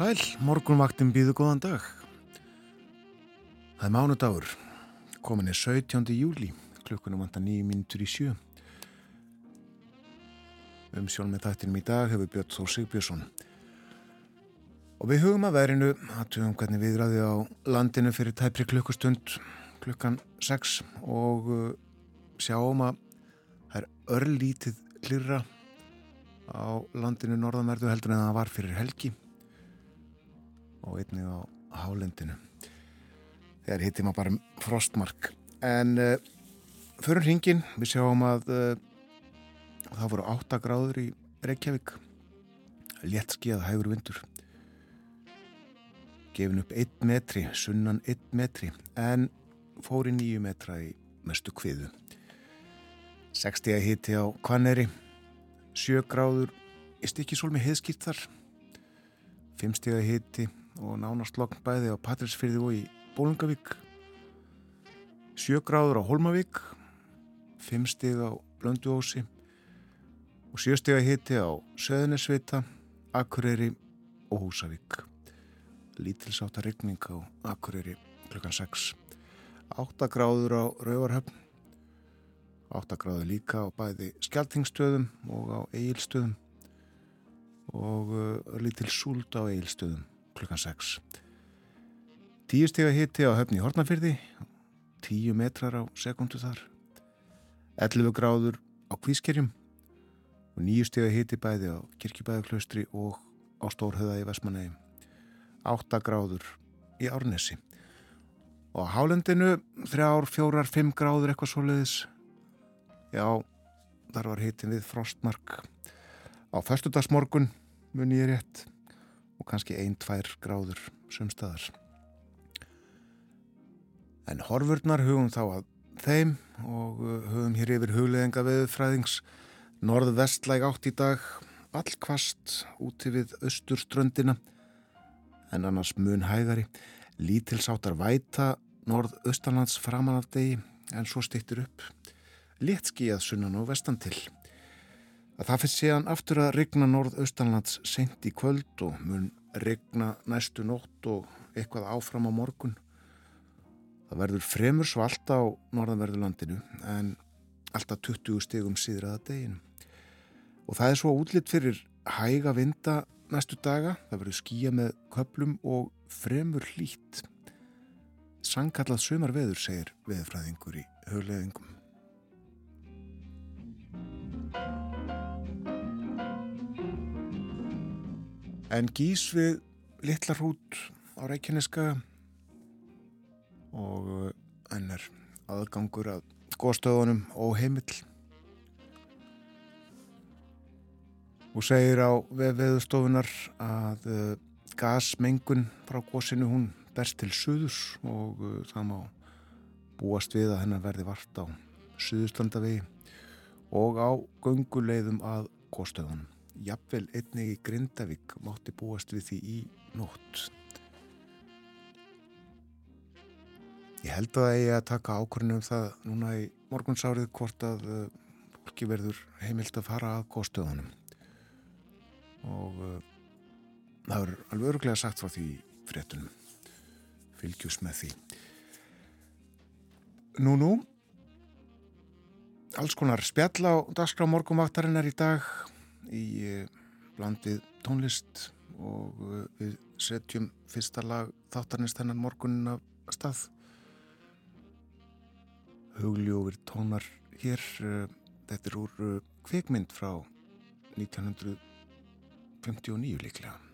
sæl, morgunvaktin býðu góðan dag. Það er mánudagur, komin er 17. júli, klukkunum vantar nýjum mínutur í sjö. Um sjálf með þættinum í dag hefur Björn Þór Sigbjörnsson. Og við hugum að verinu að tjóðum hvernig viðræði á landinu fyrir tæpri klukkustund klukkan 6 og uh, sjáum að það er örlítið klirra á landinu norðanverðu heldur en það var fyrir helgi og einnig á hálendinu. Þegar hittir maður bara frostmark. En uh, fyrir hringin við sjáum að uh, það voru 8 gráður í Reykjavík. Létt skíðað hægur vindur. Gefin upp 1 metri sunnan 1 metri en fóri 9 metra í mestu kviðu. 60 hitti á Kvanneri 7 gráður í stikisólmi heiðskýrt þar 5 steg hitti og nánast lokn bæði á Patrísfyrði og í Bólungavík 7 gráður á Holmavík 5 stig á Blönduósi og 7 stig að hitti á Söðunisvita Akureyri og Húsavík. Lítilsáta regning á Akureyri klukkan 6 8 gráður á Rauvarhöfn 8 gráður líka á bæði Skeltingstöðum og á Egilstöðum og uh, lítil súld á Egilstöðum klukkan 6. Tíu steg að hitti á höfni Hortnafyrði, tíu metrar á sekundu þar, 11 gráður á Kvískerjum og nýju steg að hitti bæði á Kirkjubæðaklaustri og á Stórhauða í Vestmanægi, 8 gráður í Árnesi. Og á Hálendinu 3, 4, 5 gráður eitthvað svo leiðis, já, þar var hittin við frostmark. Á förstudagsmorgun mun ég rétt og kannski ein-tvær gráður sumstaðar. En horfurnar hugum þá að þeim og uh, hugum hér yfir hugleðinga veðufræðings norð-vestlæg átt í dag, allkvast úti við austurströndina en annars mun hægari, lítilsáttar væta norð-austanlands framan af degi en svo stýttir upp, léttskíjað sunnan og vestan til að það fyrir séðan aftur að regna norð-austanlands sent í kvöld og mun regna næstu nótt og eitthvað áfram á morgun. Það verður fremur svalt á norðanverðurlandinu en alltaf 20 stegum síðraða deginu. Og það er svo útlitt fyrir hæga vinda næstu daga, það verður skýja með köplum og fremur hlýtt. Sankallað sömar veður, segir veðfræðingur í höfleðingum. En gís við litla hrút á Reykjaneska og ennur aðgangur að góðstöðunum og heimill. Og segir á veðustofunar að uh, gasmengun frá góðsinu hún berst til suðus og uh, það má búast við að hennar verði vart á suðuslandavegi og á gunguleiðum að góðstöðunum jafnvel einnig í Grindavík mátti búast við því í nótt. Ég held að eigi að taka ákvörnum það núna í morgunsárið hvort að uh, fólki verður heimilt að fara að góðstöðunum og uh, það er alveg öruglega sagt frá því fréttunum fylgjus með því. Nú nú, alls konar spjall á dagskrá morgumvaktarinnar í dag í eh, blandið tónlist og eh, við setjum fyrsta lag þáttarnist hennan morgunin af stað. Hugljófur tónar hér uh, þetta er úr kvikmynd frá 1959 líklega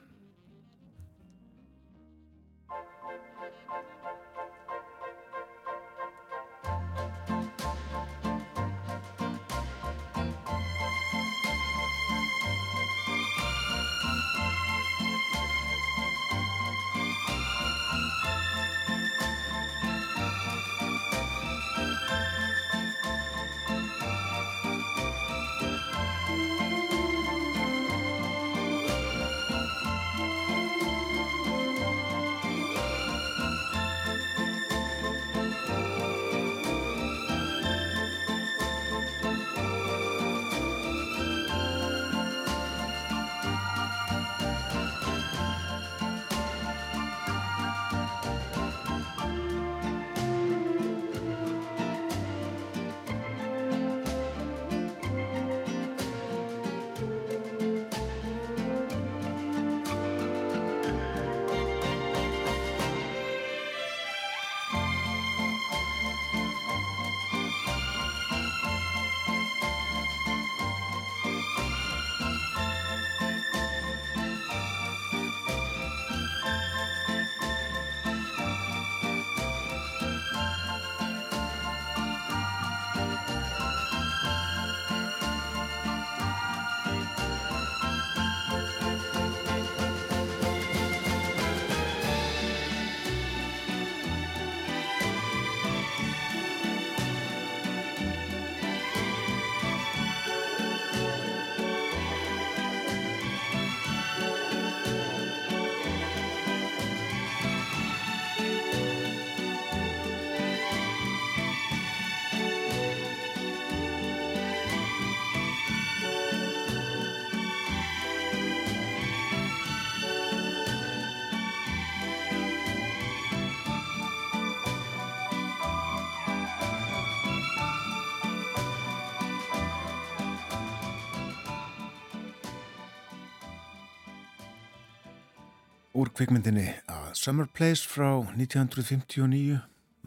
úr kvikmyndinni að Summer Place frá 1959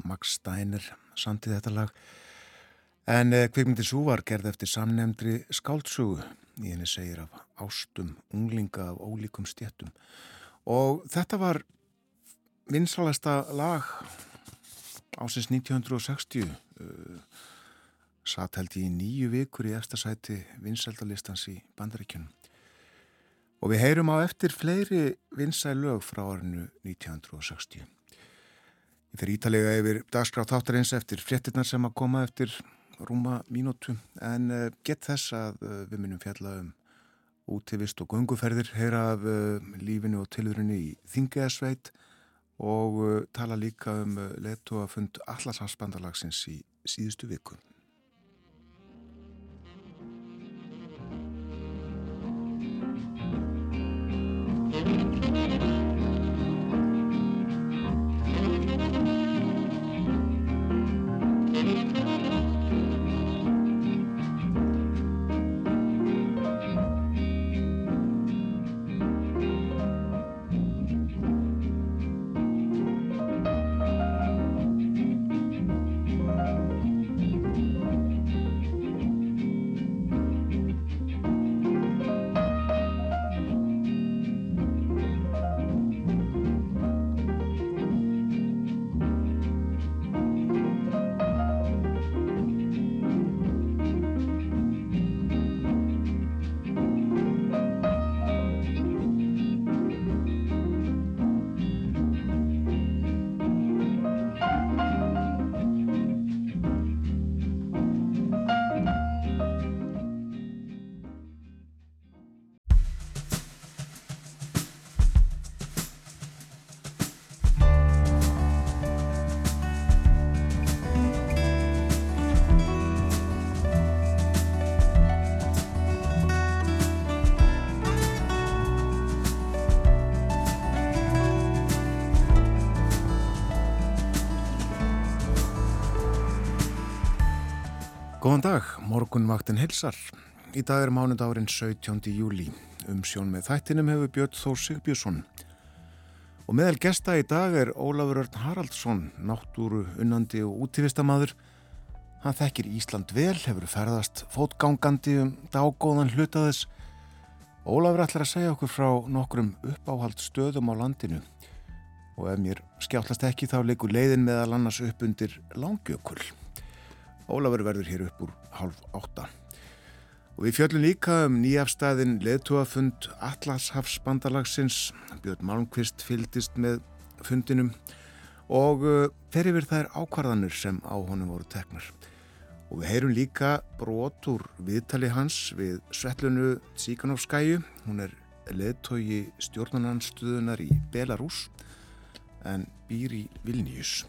Max Steiner samtið þetta lag. En eh, kvikmyndin svo var gerð eftir samnefndri skáltsugu í henni segir af ástum unglinga af ólíkum stjettum og þetta var vinsalasta lag ásins 1960 uh, satt held ég í nýju vikur í eftirsæti vinsaldalistans í bandaríkjunum Og við heyrum á eftir fleiri vinsæ lög frá árinu 1960. Ég fer ítalega yfir dagskrátt þáttarins eftir fréttinnar sem að koma eftir rúma mínútu en uh, gett þess að uh, við minnum fjalla um útivist og gunguferðir, heyra af uh, lífinu og tilurinu í Þingeðsveit og tala líka um letu að fund allarsafsbandalagsins í síðustu viku. Góðan dag, morgunvaktin hilsar. Í dag er mánudárin 17. júli. Um sjón með þættinum hefur Björn Þór Sigbjörnsson. Og meðal gesta í dag er Ólafur Örn Haraldsson, náttúru, unnandi og útífistamadur. Hann þekkir Ísland vel, hefur ferðast fótgangandi um dágóðan hlutaðis. Ólafur ætlar að segja okkur frá nokkrum uppáhald stöðum á landinu. Og ef mér skjáttlast ekki þá leikur leiðin meðal annars upp undir langjökull. Ólafur verður hér upp úr halv átta. Og við fjöllum líka um nýjafstæðin leðtúafund Atlashafsbandalagsins. Björn Malmqvist fyldist með fundinum og uh, fer yfir þær ákvarðanir sem á honum voru teknar. Og við heyrum líka brot úr viðtali hans við Svetlunu Tsíkanovskæju. Hún er leðtói stjórnarnansstuðunar í Belarus en býr í Vilnius.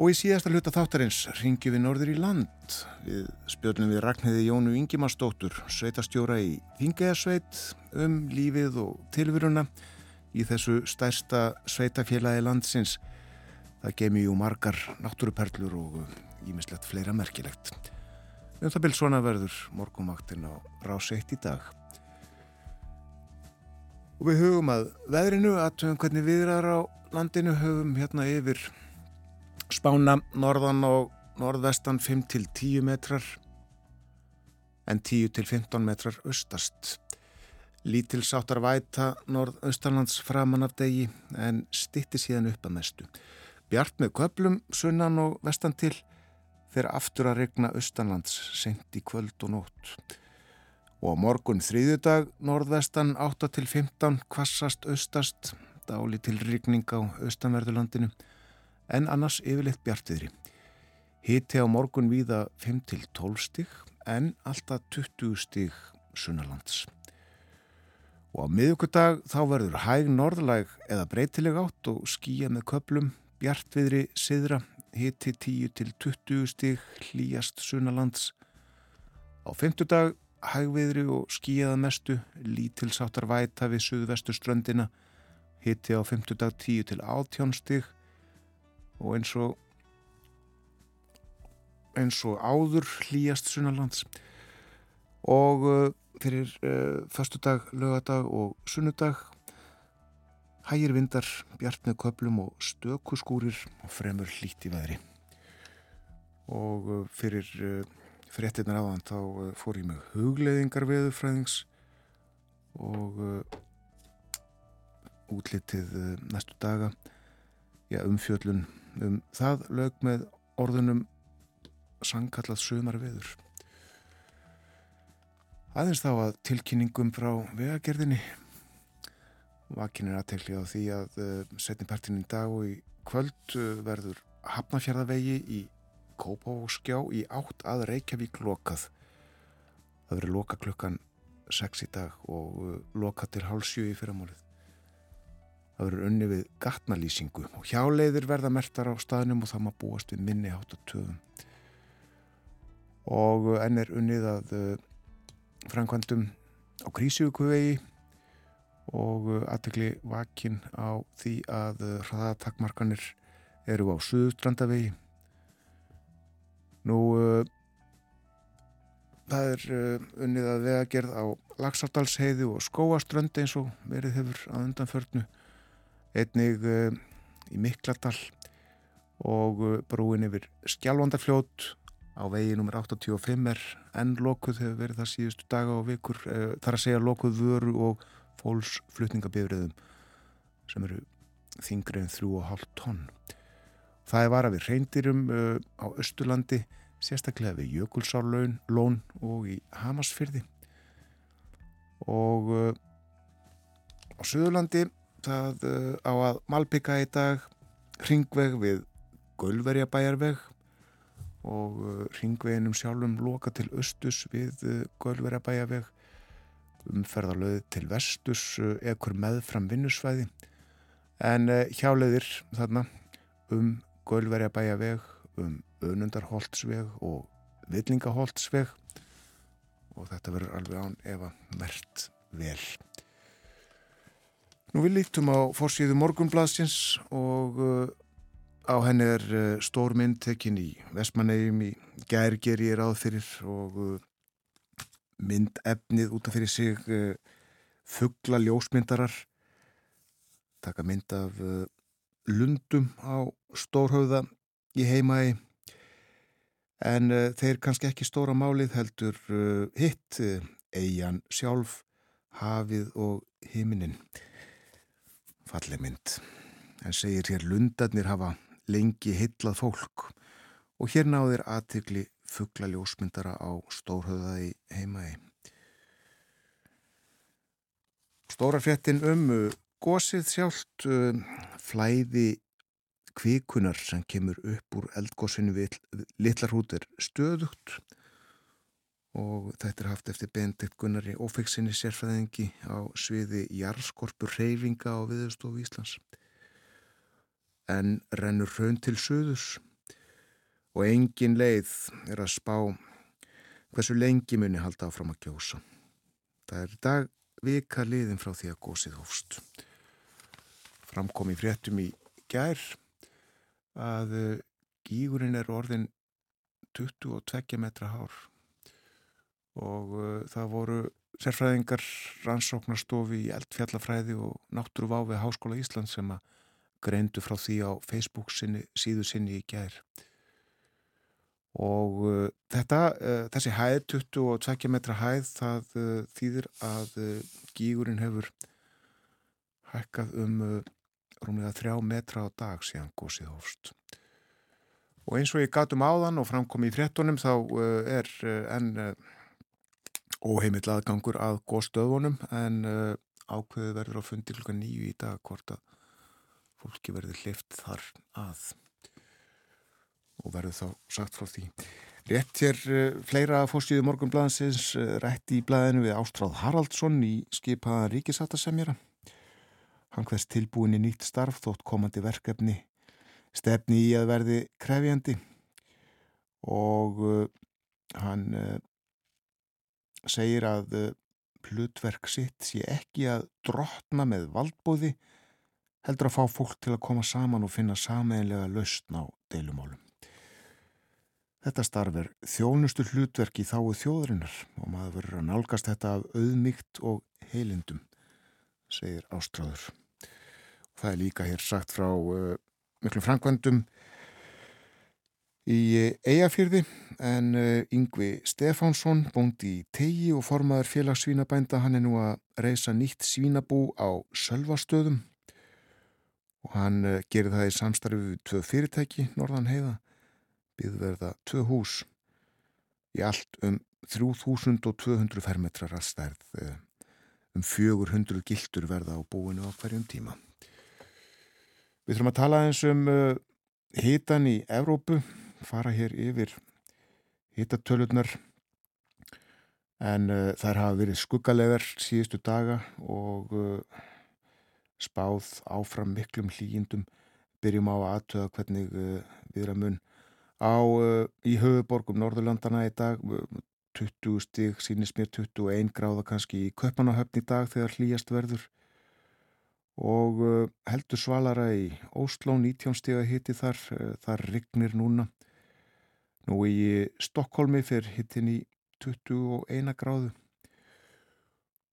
Og í síðasta hluta þáttarins ringjum við norður í land. Við spjöldum við Ragnhiði Jónu Ingimarsdóttur, sveitastjóra í Þingeðarsveit, um lífið og tilvöruna í þessu stærsta sveitafélagi landsins. Það gemi jú margar náttúruperlur og ímislegt fleira merkilegt. Um það byrj svona verður morgumaktinn á rás eitt í dag. Og við hugum að veðrinu, aðtöfum hvernig viðrar á landinu höfum hérna yfir Spána norðan og norðvestan 5-10 metrar en 10-15 metrar austast. Lítil sáttar væta norðaustanlands framan af degi en stitti síðan upp að mestu. Bjart með köplum sunnan og vestan til fyrir aftur að regna austanlands sent í kvöld og nótt. Og morgun þrýðudag norðvestan 8-15 kvassast austast, dáli til regning á austanverðulandinu en annars yfirleitt bjartiðri. Hitti á morgun víða 5-12 stig en alltaf 20 stig sunnalands. Og á miðugudag þá verður hæg norðlæg eða breytileg átt og skýja með köplum, bjartviðri siðra, hitti 10-20 stig hlýjast sunnalands. Á fymtudag hægviðri og skýjaða mestu, lítilsáttar væta við suðvestu ströndina, hitti á fymtudag 10-18 stig og eins og eins og áður hlýjast sunnalands og uh, fyrir uh, förstudag, lögadag og sunnudag hægir vindar, bjart með köplum og stökuskúrir og fremur hlýtt í veðri. Og uh, fyrir uh, fréttinnar áðan þá uh, fór ég með hugleðingar veðufræðings og uh, útlitið næstu daga. Já, umfjöllun um það lög með orðunum sangkallað sömar veður. Aðeins þá að tilkynningum frá vegagerðinni vakinir aðtekli á því að uh, setnipartin í dag og í kvöld uh, verður Hafnafjörðavegi í Kópavóskjá í átt að Reykjavík lokað. Það verður loka klukkan 6 í dag og uh, loka til hálsjö í fyrramálið. Það verður unni við gatnalýsingu og hjáleiðir verða mertar á staðnum og það maður búast við minni hátt á töðum. Og enn er unnið að uh, framkvæmdum á Krísjökuvegi og uh, aðtekli vakin á því að hraðatakmarkanir eru á Suðustrandavegi. Nú, það er unnið að vegagerð á Lagsardalsheiði og Skóaströnd eins og verið hefur að undanförnu einnig uh, í Mikladal og uh, brúin yfir Skjálfandarfljót á vegi nr. 85 er enn lokuð hefur verið það síðustu daga og vikur uh, þar að segja lokuð vöru og fólksflutningabifriðum sem eru þingri en 3,5 tonn. Það er vara við reyndirum á Östurlandi sérstaklega við Jökulsárlón og í Hamasfyrði og á Suðurlandi það uh, á að malbygga í dag ringveg við Gölverjabæjarveg og uh, ringveginum sjálfum loka til östus við uh, Gölverjabæjarveg umferðarlöði til vestus ekkur meðfram vinnusvæði. En hjáleðir þarna um Gölverjabæjarveg um Önundarholtsveg og Villingaholtsveg. Og þetta verður alveg án ef að mert vel Nú við lítum á fórsíðu morgunbladsins og uh, á henni er uh, stór mynd tekinn í Vestmannegjum í Gærgeri er áðfyrir og uh, mynd efnið út af fyrir sig fuggla ljósmyndarar. Taka mynd af lundum á stórhauða í heimaði en þeir kannski ekki stóra málið heldur hitt eigin sjálf, hafið og himinin falleg mynd. En segir hér lundarnir hafa lengi hillað fólk. Og hér náðir aðtikli fuggla ljósmyndara á stórhauðaði heimaði Stóra fréttin um gósið sjálft flæði kvikunar sem kemur upp úr eldgósinu við litlarhútur stöðugt og þetta er haft eftir Bendit Gunnari Ófeksinni sérfræðingi á sviði jarðskorpur reyfinga á viðstofu Íslands. En rennur raun til söðus og engin leið er að spá hversu lengi muni halda áfram að gjósa. Það er dag vika liðin frá því að gósið hófst. Framkom í fréttum í gær að eh, gígurinn er orðin 22 metra hár og uh, það voru sérfræðingar rannsóknarstofi í eldfjallafræði og náttúruváfi Háskóla Ísland sem að greindu frá því á Facebook sinni, síðu sinni í gær og uh, þetta, uh, þessi hæð 22 metra hæð það þýðir að gígurinn hefur hækkað um rúmlega þrjá metra á dag síðan gósið hófst. Og eins og ég gatum áðan og framkom í fréttunum þá uh, er uh, enn uh, óheimill aðgangur að góðstöðunum en ákveðu verður á fundi klukka nýju í dag hvort að fólki verður hlift þar að og verður þá sagt frá því. Rétt hér fleira fórstíðu morgunblæðansins rétt í blæðinu við Ástráð Haraldsson í skipaða ríkisáttasemjara. Hann hvers tilbúin í nýtt starf þótt komandi verkefni stefni í að verði krefjandi og uh, hann uh, segir að uh, hlutverk sitt sé ekki að drotna með valdbóði heldur að fá fólk til að koma saman og finna sameinlega lausn á deilumálum. Þetta starf er þjónustu hlutverk í þáu þjóðurinnar og maður verður að nálgast þetta af auðmygt og heilindum, segir Ástráður. Það er líka hér sagt frá uh, miklu framkvæmdum í eigafyrði en uh, Yngvi Stefánsson bóndi í tegi og formaður félagssvínabænda hann er nú að reysa nýtt svínabú á Sölvastöðum. Og hann uh, gerir það í samstarfi við tvö fyrirtæki Norðan heiða byggverða tvö hús. Í allt um 3200 fermetrar að stærð um 400 gildur verða á búinu á hverjum tíma. Við þurfum að tala eins um hitan í Evrópu, fara hér yfir hitatölurnar. En uh, þær hafa verið skuggalegar síðustu daga og uh, spáð áfram miklum hlýjindum, byrjum á aðtöða hvernig uh, við erum mun á uh, í höfuborgum Norðurlandana í dag. 20 stig, sínist mér 21 gráða kannski í Köpanahöfn í dag þegar hlýjast verður. Og uh, heldur svalara í Ósló 19 stíða hitti þar uh, þar rignir núna nú í Stokkólmi fyrir hittin í 21 gráðu.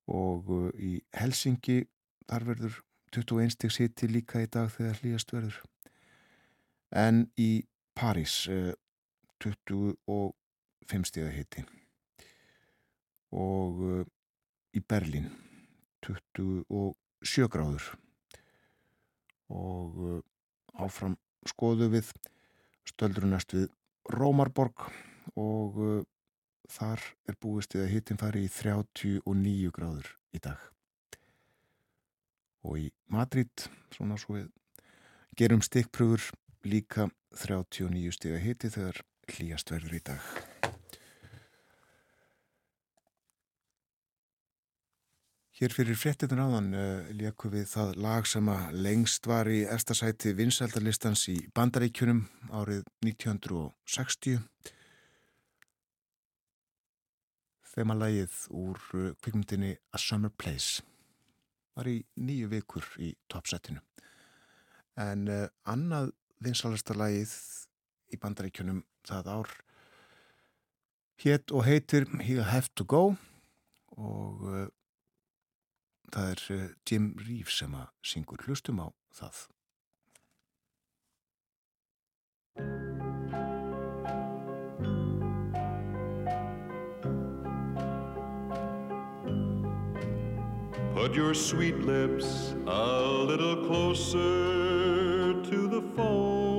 Og uh, í Helsingi þar verður 21 stíks hitti líka í dag þegar hlýjast verður. En í París 25 stíða hitti og í Berlin 20 sjögráður og uh, áfram skoðu við stöldrunast við Rómarborg og uh, þar er búist að hittin fari í 39 gráður í dag. Og í Madrid svona svo við gerum stikkpröfur líka 39 stiga hitti þegar hlýjast verður í dag Hér fyrir fréttitur áðan uh, eh, leikum við það lag sem að lengst var í efstasæti vinsældarlistans í Bandaríkjunum árið 1960. Þeim að lagið úr uh, kvikmyndinni A Summer Place var í nýju vikur í toppsætinu. En uh, annað vinsælastarlagið í Bandaríkjunum það ár hétt og heitir He'll Have To Go og það er eh, Jim Reeves sem að syngur hlustum á það. Put your sweet lips a little closer to the phone.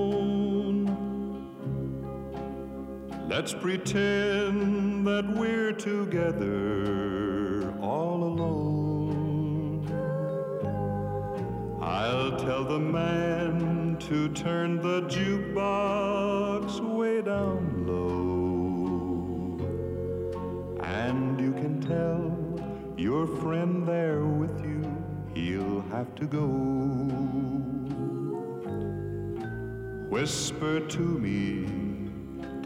Let's pretend that we're together all alone. I'll tell the man to turn the jukebox way down low. And you can tell your friend there with you, he'll have to go. Whisper to me,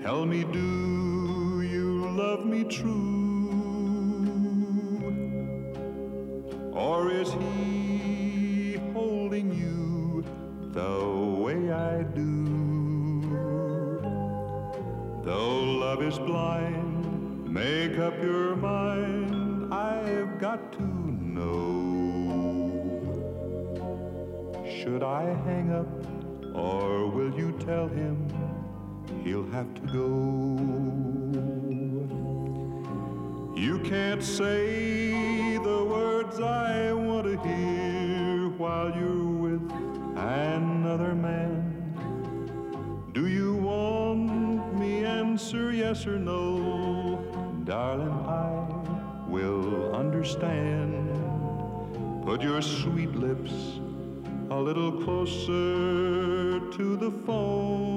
tell me, do you love me true? Or is he holding you the way I do? Though love is blind, make up your mind I've got to know. Should I hang up or will you tell him he'll have to go? You can't say the words I want to hear while you're answer yes or no? Darling, I will understand. Put your sweet lips a little closer to the phone.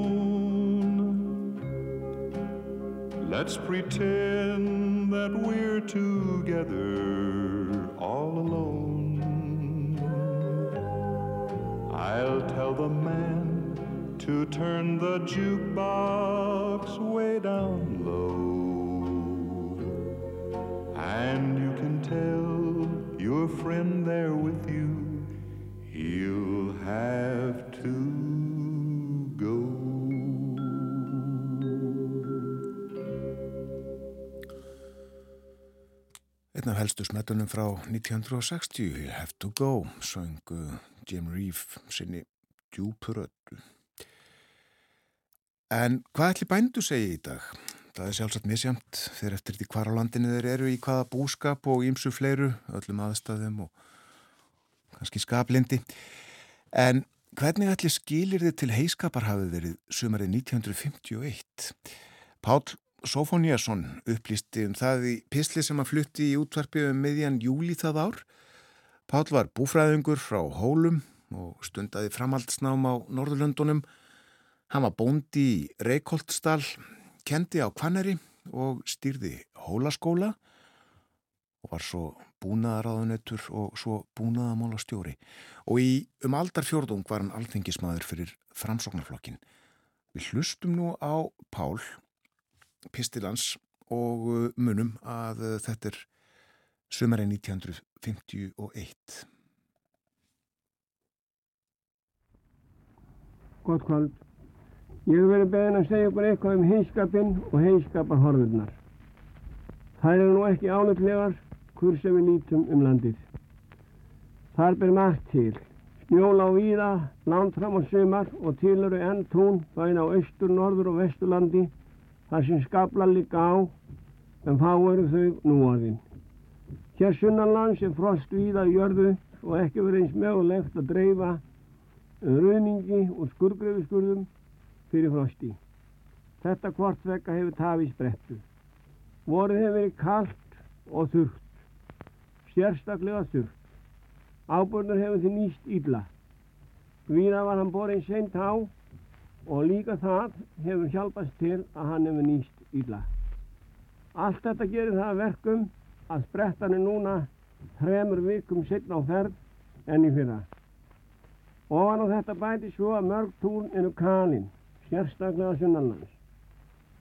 Let's pretend that we're together all alone. I'll tell the man to turn the jukebox way down low. And you can tell your friend there with you, he'll have to go. Einn af helstu smetunum frá 1960, You Have to Go, söngu Jim Reeve sinni djúpuröldu. En hvað ætli bændu segi í dag? Það er sjálfsagt misjamt þegar eftir því hvar á landinu þeir eru í hvaða búskap og ímsu fleiru, öllum aðstæðum og kannski skaplindi. En hvernig ætli skilir þið til heiskapar hafið verið sumarið 1951? Pál Sofóniasson upplýsti um það í pisli sem að flutti í útvarpi um miðjan júli það ár. Pál var búfræðingur frá Hólum og stundaði framhaldsnám á Norðurlöndunum. Hann var bóndi í Reykjóldsdal kendi á Kvanneri og stýrði hólaskóla og var svo búnaðaráðunettur og svo búnaðamála stjóri og í um aldar fjörðung var hann alþengismadur fyrir framsóknarflokkin. Við hlustum nú á Pál Pistilans og uh, munum að uh, þetta er sömari 1951. Gott kvöld. Ég hef verið beðin að segja ykkur eitthvað um heimskapinn og heimskaparhorðurnar. Það eru nú ekki ánöflegar hvur sem við lítum um landið. Þar ber margt til. Snjóla á víða, land fram á sumar og til eru enn tún bæn á austur, norður og vesturlandi þar sem skabla líka á en fá eru þau núaðinn. Hér sunnanlands er frost víða í jörðu og ekki verið eins mögulegt að dreifa ruðningi og skurgröfiskurðum fyrir frosti. Þetta hvort vekka hefur tafið sprettu. Vorið hefur verið kallt og þurft, sérstaklega þurft. Ábörnur hefur þið nýst ílla. Víða var hann borinn seint á og líka það hefur hjálpast til að hann hefur nýst ílla. Allt þetta gerir það verkum að sprettan er núna þremur vikum setna á ferð enn í fyrra. Ofan á þetta bæti svo að mörg tún eru kalinn sérstaklega sunnanlands.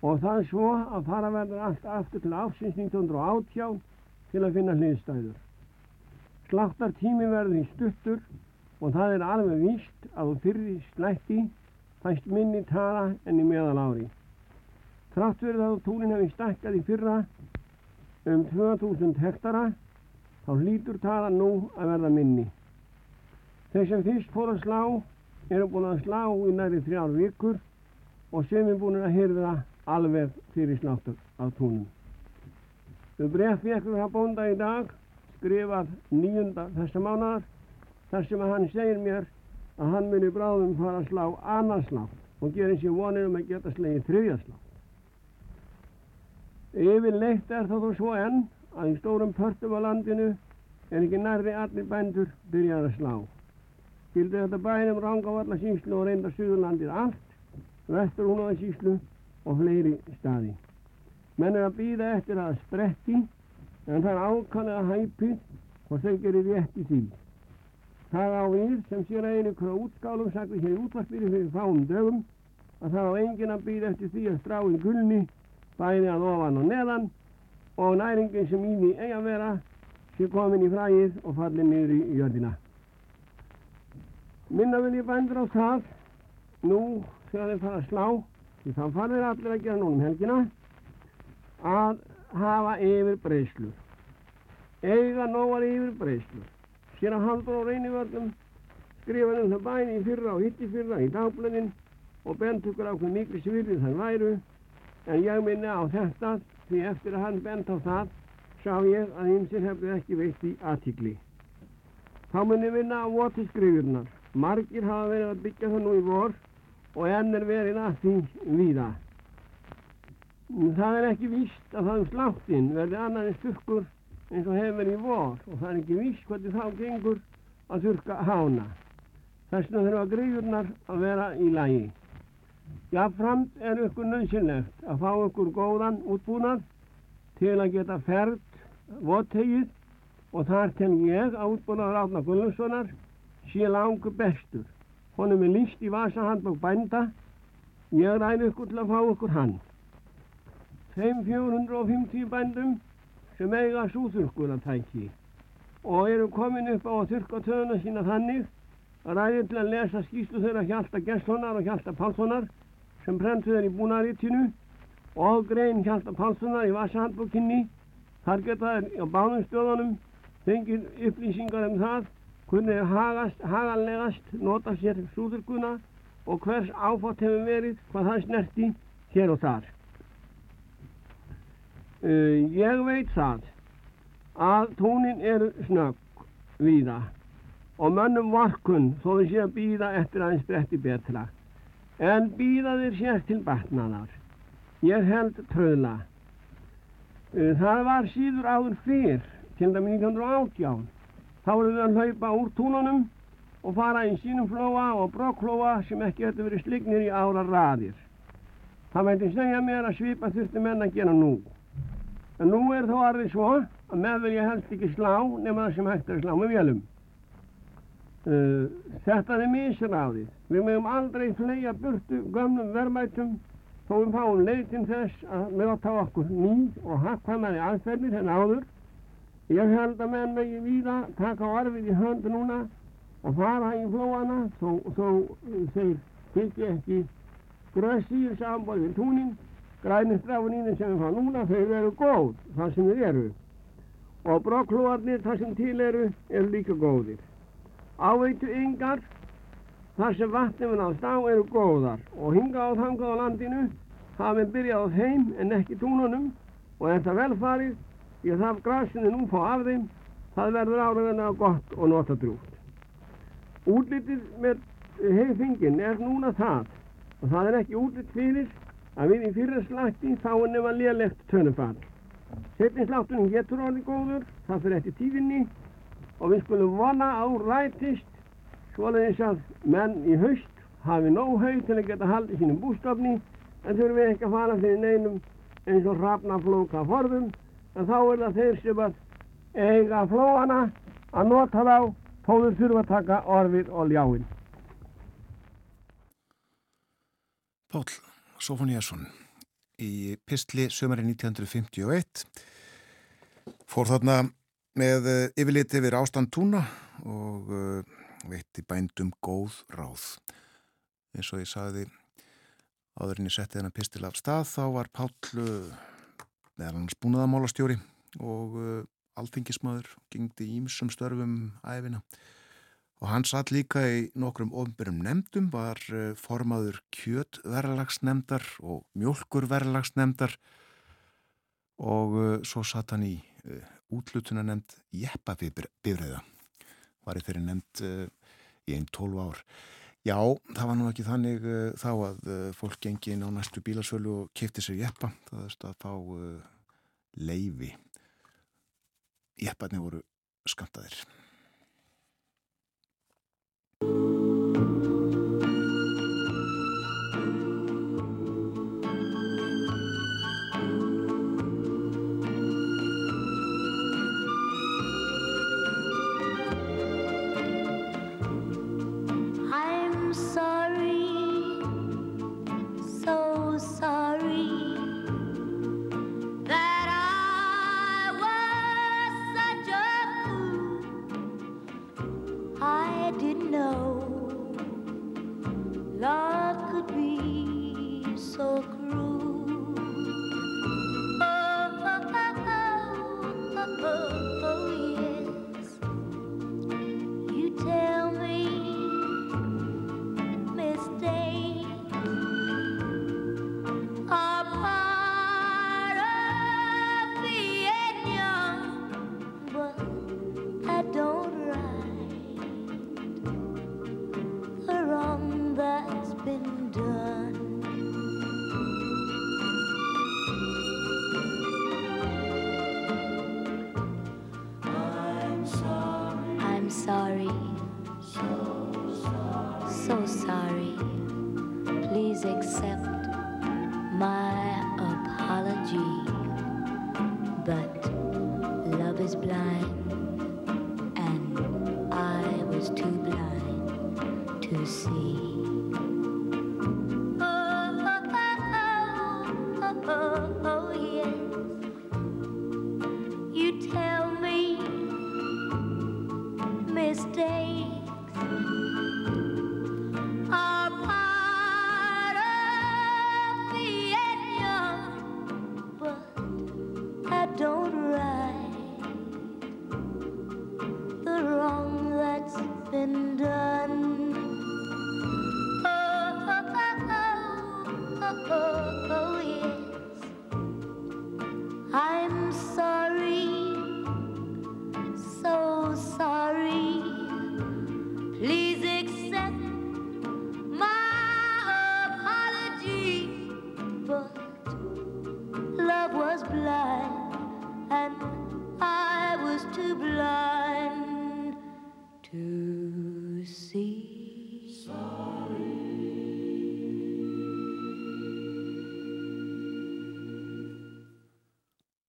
Og það svo að fara verður allt aftur til ásins 1980 til að finna hliðstæður. Sláttar tími verður í stuttur og það er alveg víst að þú fyrri slætti fæst minni tala enn í meðal ári. Trátt verður að túnin hefði stakkað í fyrra um 2000 hektara þá hlýtur taðan nú að verða minni. Þeir sem fyrst fór að slá eru búin að slá í næri þrjár vikur og er búin að hyrða alveg fyrir sláttur á túnum. Þau breyft vekkur að bónda í dag skrifað nýjunda þessa mánadar þar sem að hann segir mér að hann muni bráðum fara að slá annarslátt og gerir sér vonir um að geta slegið þriðjaslátt. Yfirleitt er það þó svo enn að í stórum pörtum á landinu er ekki nærri allir bændur byrjað að slá. Skildi þetta bænum Rangavalla síslu og reynda Suðurlandir allt, vestur hún á það síslu og fleiri staði. Menn er að býða eftir að spretti en það er ákvæmlega hæpið og þau gerir rétt í því. Það á við sem sér að einu hverja útskálum sagði hér útvarpiri fyrir fáum dögum að það á engin að býða eftir því að stráin gulni bæði að ofan og neðan og næringin sem í því eiga að vera sé komin í fræið og fallið niður í jörðina. Minna vil ég bændur á það nú þeir fara að slá því þann farið allir að gera núna um helgina að hafa yfir breyslur. Eiga nógar yfir breyslur. Sér að haldur á reynivöldum skrifa um það bæni í fyrra og hitti fyrra í dagblöðin og bent okkur á hvað miklu svirðið þann væru en ég minna á þetta því eftir að hann bent á það sá ég að ymsir hefðu ekki veitt í aðtíkli. Þá munni vinna á votiskrifurnar. Margir hafa verið að byggja það nú í vor og enn er verið að því víða. Það er ekki víst að það um sláttinn verði annar en styrkur eins og hefur verið í vor og það er ekki víst hvernig þá gengur að þurka hána. Þess vegna þurfa greiðurnar að vera í lagi. Jáfnframt er ykkur nöðsynlegt að fá ykkur góðan útbúnað til að geta ferð vothegið og þar tel ég að útbúnaður Átna Gullarssonar sé langu bestur. Honum er líst í vasahandbók bænda. Ég ræði ykkur til að fá ykkur hann. Þeim 450 bændum sem eiga súþurkulatæki og eru komin upp á að þurka töðuna sína þannig að ræði til að lesa skýslu þeirra Hjalta Gesslonar og Hjalta Pálssonar sem prentuð er í búnaritinu og grein Hjalta Pálssonar í vasahandbókinni. Þar geta þeir á bánum stöðunum fengið upplýsingar um það hagast, haganlegast nota sér súðurkuna og hvers áfátt hefur verið hvað það snerti hér og þar. Uh, ég veit það að tónin eru snögg víða og mönnum varkun þó þau sé að býða eftir aðeins bretti betra en býða þeir sér til batnaðar. Ég held tröðla. Uh, það var síður áður fyrr til dæmi 1918 þá erum við að hlaupa úr túnunum og fara í sínum flóa og brokkflóa sem ekki ættu verið slignir í ára raðir. Það mæti segja mér að svipa þurfti menn að gera nú. En nú er þó arðið svo að meðvelja helst ekki slá nema það sem hægt er að slá með vélum. Uh, þetta er misræðið. Við mögum aldrei flega burtu gömnum verðmætum þó við fáum leitin þess að nota okkur ný og hakkvæmari aðferðir en áður Ég held að menn megi víða taka arfið í höndu núna og fara í flóana þó, þó þeir fylgja ekki grössýr sambóð við túnin, grænistráfinínir sem við fá núna, þau eru góð þar sem þeir eru. Og brokklúarnir þar sem til eru, eru líka góðir. Áveitu yngar þar sem vatnum náðst á eru góðar og hinga á þangað á landinu hafa við byrjað á þeim en ekki túnunum og er það velfarið að það grasinu nú fá af þeim það verður áraðanlega gott og nota drúgt. Útlitið með hefingin er núna það og það er ekki útlitt fyrir að við í fyrra slætti þá er nefn að lélægt tönufall. Settinsláttunum getur orðið góður, það fyrir eftir tífinni og við skulum vona á rætist svoleiðis að menn í haust hafi nóg haug til að geta haldið sínum bústofni en þurfum við ekki að fara fyrir neinum eins og rafnaflóka forðum en þá er það þeir sem að eiga flóana að nota þá þóður þurfa að taka orfið og ljáinn. Pál Sofóniasson í Pistli sömari 1951 fór þarna með eh, yfirliti yfir ástand túna og uh, veitti bændum góð ráð. Eins og ég sagði áðurinn ég setti þennan pistil af stað þá var Pál uh, meðal hans búnaðamálastjóri og uh, alþingismadur, gengdi ímsum störfum æfina og hann satt líka í nokkrum ofnbyrjum nefndum, var uh, formaður kjötverðalagsnemndar og mjölkurverðalagsnemndar og uh, svo satt hann í útlutuna nefnd jeppabifriða, var í þeirri nefnd í einn tólv ár. Já, það var nú ekki þannig uh, þá að uh, fólk gengi inn á næstu bílasölu og kipti sér jeppa. Það er að fá uh, leifi. Jepparnir voru skamtaðir.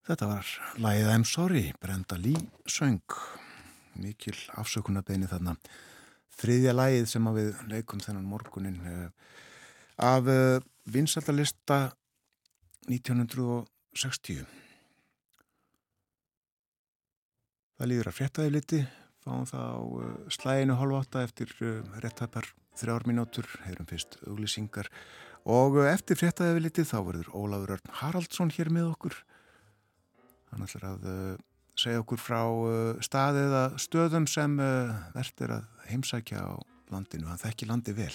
Þetta var læðið I'm Sorry, Brenda Lee söng, mikil afsökunarbeginni þarna. Þriðja lægið sem við leikum þennan morgunin eh, af eh, vinsaldalista 1960. Það líður að fréttaði liti, fáum það á eh, slæginu halv átta eftir réttapar þrjár mínútur, heyrum fyrst auglýsingar. Og eftir fréttaði liti þá verður Ólafur Örn Haraldsson hér með okkur. Hann ætlar að uh, segja okkur frá uh, staðið eða stöðum sem uh, verður að heimsækja á landinu, hann þekki landi vel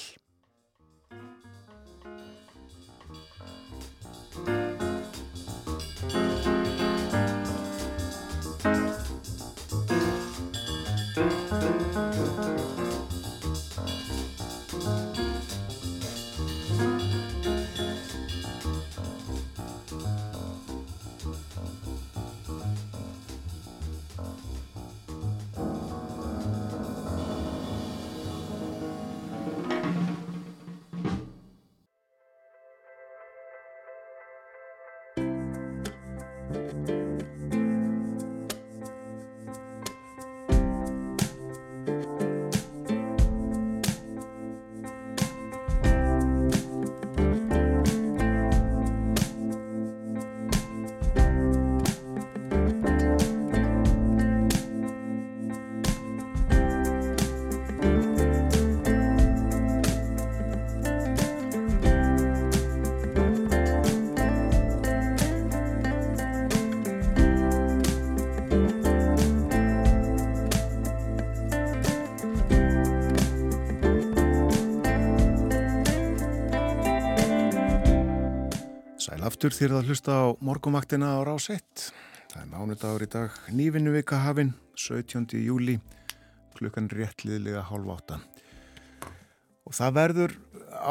aftur þér að hlusta á morgumvaktina á rás 1. Það er mánudagur í dag, nývinnu vika hafinn, 17. júli, klukkan réttliðlega hálf átta. Og það verður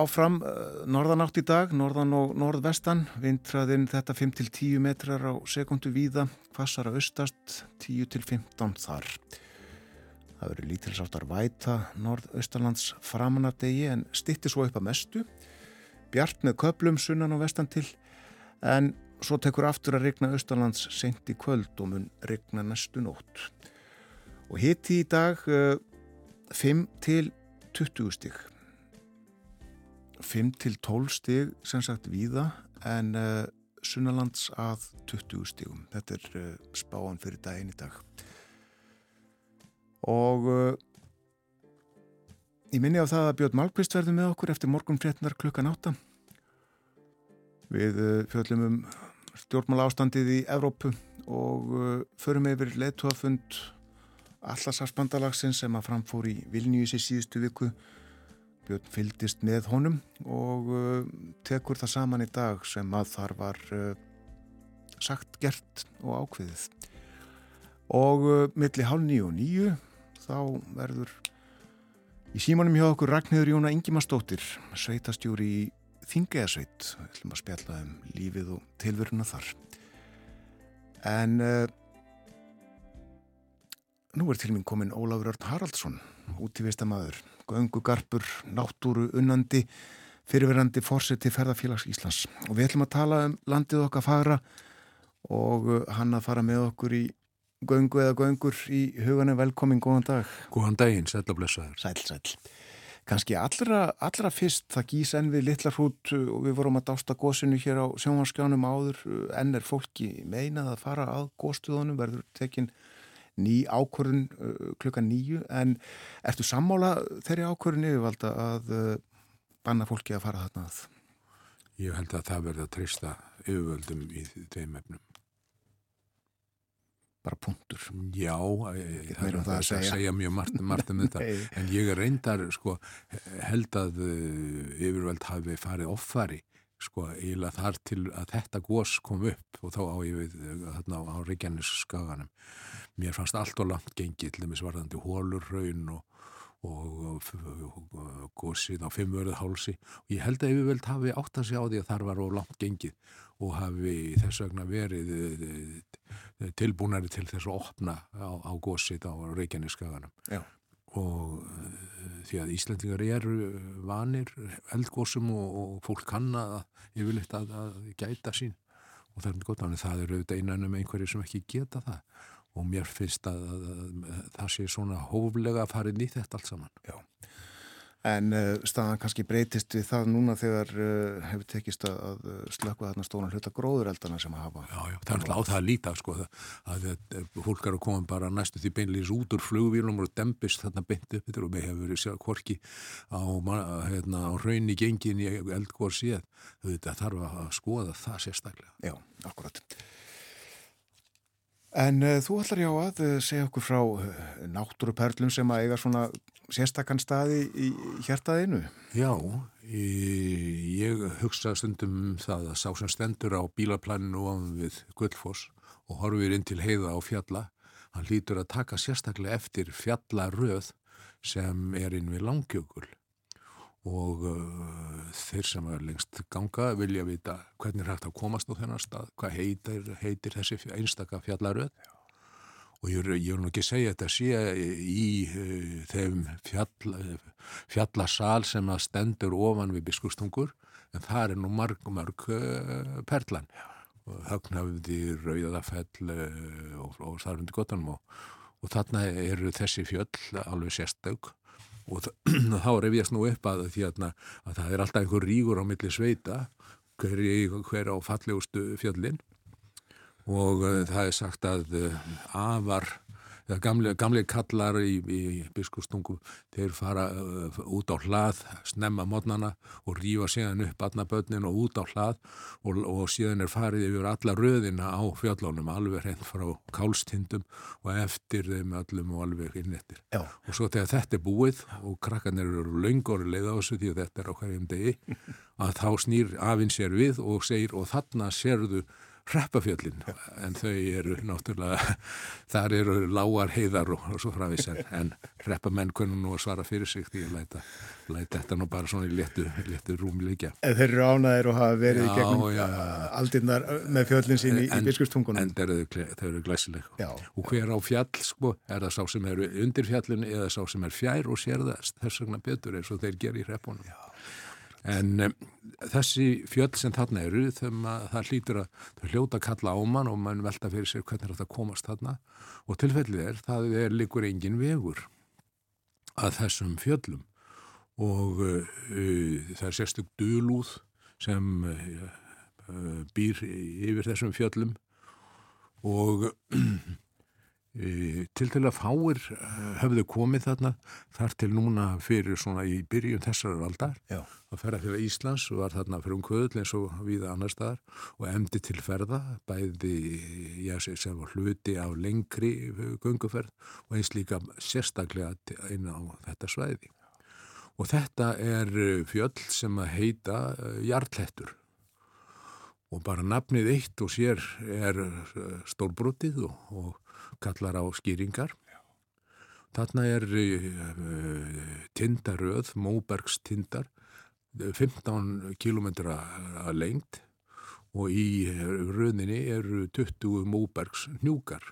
áfram uh, norðanátt í dag, norðan og norðvestan, vintraðinn þetta 5-10 metrar á sekundu víða, hvassara austast 10-15 þar. Það verður lítilsáttar væta norðaustalands framanardegi en stitti svo upp að mestu. Bjart með köplum sunnan og vestan til en svo tekur aftur að regna austalands sent í kvöld og mun regna næstu nótt. Og hitti í dag uh, 5 til 20 stig. 5 til 12 stig sem sagt víða en uh, sunnalands að 20 stigum. Þetta er uh, spáan fyrir daginn í dag. Og ég minni á það að Björn Malkvist verður með okkur eftir morgun frétnar klukkan átta. Við fjöldum um stjórnmála ástandið í Evrópu og förum yfir leituafund allarsafsbandalagsins sem að framfór í Vilnius í síðustu viku. Björn fyldist með honum og tekur það saman í dag sem að þar var sagt, gert og ákveðið. Og milli hálf nýju og nýju þá verður í símanum hjá okkur Ragnhildur Jóna Ingimarsdóttir, sveitastjóri í Þingeðasveit, við ætlum að spjalla um lífið og tilveruna þar. En uh, nú er til minn komin Ólafur Örn Haraldsson, útífista maður, göngugarpur, náttúru, unnandi, fyrirverandi fórseti ferðarfélags Íslands. Og við ætlum að tala um landið okkar fara og uh, hann að fara með okkur í göngu eða göngur í huganum velkomin, góðan dag. Góðan daginn, sæl og blessaður. Sæl, sæl. Kanski allra, allra fyrst það gís enn við litlar hrút og við vorum að dásta gósinu hér á sjónvarskjánum áður enn er fólki meinað að fara að góstuðunum verður tekin ný ákvörðun uh, klukkan nýju en ertu sammála þeirri ákvörðun yfirvalda að uh, banna fólki að fara þarna að? Ég held að það verður að treysta yfirvöldum í þeim efnum. Bara punktur. Já, ég, það er um það að segja, segja mjög margt, margt um þetta. En ég er reyndar sko, held að uh, yfirvöld hafi farið offari sko, eiginlega þar til að þetta gós kom upp og þá á ég þarna á Reykjanes skaganum mér fannst allt og langt gengið til dæmis varðandi hólurraun og og, gósið á fimmverðu hálsi. Og ég held að yfirvöld hafi átt að segja á því að þar var of langt gengið og hafi þess vegna verið tilbúinari til þess að opna á, á gósið á Reykjaneskaganum og því að Íslandingar eru vanir eldgósum og, og fólk kann að yfirleitt að, að gæta sín. Og það er gott að það eru auðvitað einan um einhverju sem ekki geta það og mér finnst að, að, að það sé svona hóflega að fara inn í þetta allt saman. Já, en uh, staðan kannski breytist við það núna þegar uh, hefur tekist að, að slökka þarna stóna hluta gróðureldana sem að hafa. Já, já, það er alltaf á það að líta sko að fólk eru að koma bara næstu því beinleis út úr flugvílum og dempist þarna beint upp þetta og við hefur verið sér korki á, hérna, á raunni gengin í eldgór síð, þetta þarf að skoða það sérstaklega. Já, akkurat. En uh, þú ætlar já að uh, segja okkur frá uh, náttúruperlum sem að eiga svona sérstakann staði í hjertaðinu. Já, í, ég hugsa stundum það að sá sem stendur á bílaplaninu ofan við Guldfoss og horfir inn til heiða á fjalla, hann lítur að taka sérstaklega eftir fjallaröð sem er inn við langjökul og uh, þeir sem er lengst ganga vilja vita hvernig er hægt að komast á þennan stað, hvað heitir, heitir þessi einstaka fjallaröð. Og ég, vil nú ekki segja þetta sé í uh, þeim fjall, fjallasal sem að stendur ofan við biskustungur en það er nú marg, marg uh, perlan. Högnafði, rauðafell og, og þarfundi gottanum og, og þarna eru þessi fjöll alveg sérstök og þá reyfjast nú upp að, að, að það er alltaf einhver ríkur á milli sveita hver, hver á fallegustu fjöllin. Og uh, það er sagt að uh, afar Gamle, gamle kallar í, í biskustungu, þeir fara uh, út á hlað, snemma mótnana og rýfa síðan upp alla börnin og út á hlað og, og síðan er farið yfir alla röðina á fjöllónum, alveg hreint frá kálstindum og eftir þeim öllum og alveg innettir. Já. Og svo þegar þetta er búið og krakkarnir eru laungóri leið á þessu því að þetta er á hverjum degi að þá snýr afinn sér við og segir og þarna sérðu hreppafjöllin en þau eru náttúrulega þar eru lágar heiðar og, og svo frávís en, en hreppamenn kunum nú að svara fyrir sig því að læta, læta þetta nú bara svona í letu, letu rúmleikja En þeir eru ánaðir og hafa verið í Já, gegnum já. aldinnar með fjöllin sín í, í biskusttungunum. en þeir eru, eru glæsileg Já. og hver á fjall sko er það sá sem eru undir fjallinu eða sá sem er fjær og sér það þess vegna betur eins og þeir gera í hreppunum Já. En um, þessi fjöll sem þarna eru það hlýtur að þau hljóta kalla á mann og mann velta fyrir sér hvernig er þetta komast þarna. Og tilfellið er það er líkur engin vegur að þessum fjöllum. Og uh, uh, það er sérstök dulúð sem uh, býr yfir þessum fjöllum. Og til til að fáir eh, höfðu komið þarna þar til núna fyrir svona í byrjun þessar aldar Já. að ferða til Íslands og var þarna fyrir um kvöðl eins og viða annar staðar og emdi til ferða bæði já, sem var hluti á lengri gunguferð og eins líka sérstaklega inn á þetta svæði og þetta er eh, fjöll sem að heita jartlettur og bara nafnið eitt og sér er stórbrotið og, og kallar á skýringar. Þarna er uh, tindaröð, Móbergs tindar, 15 kilometra að lengt og í röðinni eru 20 Móbergs hnjúkar.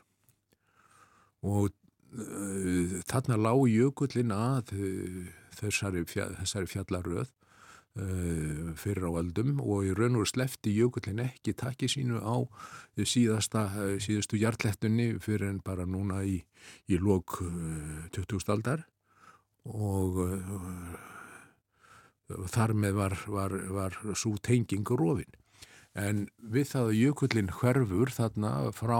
Og uh, þarna lág jökullin að uh, þessari, fjall, þessari fjallaröð fyrir á öldum og í raun og slefti jökullin ekki takki sínu á síðasta, uh, síðustu hjartlettunni fyrir en bara núna í, í lók uh, 20. aldar og þar með var, var, var svo tenging rofin. En við það að jökullin hverfur þarna frá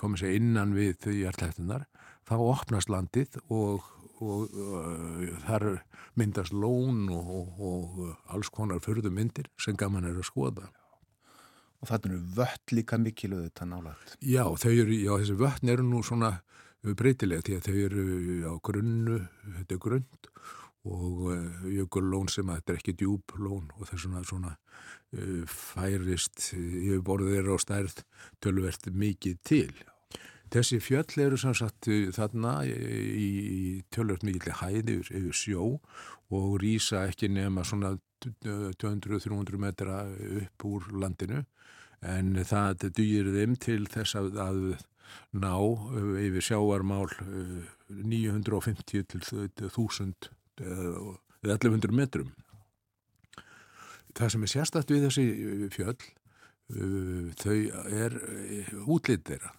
komið sér innan við hjartlettunar, þá opnast landið og og uh, þar myndast lón og, og, og alls konar förðu myndir sem gaman er að skoða. Og þarna eru vött líka mikilvæg þetta nálægt. Já, eru, já, þessi vötn eru nú svona breytilega því að þau eru á grunnu, þetta er grund og uh, jökullón sem að þetta er ekki djúb lón og það er svona, svona uh, færist yfir borðið þeirra á stærð tölvert mikið til. Þessi fjöll eru sem sagt uh, þarna í, tölvöld mikilvæg hæði yfir, sjó og rýsa ekki nema svona 200-300 metra upp úr landinu en það dýr þeim til þess að, að ná uh, yfir sjáarmál uh, 950 til 1000 eða 1100 metrum. Það sem er sérstætt við þessi fjöll, þau er útlýtt þeirra.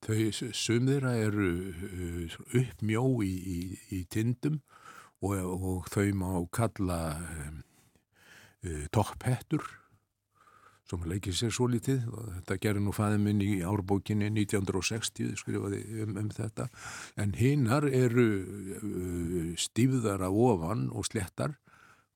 Þau sum þeirra eru uh, uppmjó í, í, í tindum og, og þau má kalla um, uh, topphettur sem leikir sér svo litið og þetta gerir nú fæðið minn í árbókinni 1960 skrifaði um, um þetta. En hinnar eru uh, stífðar af ofan og slettar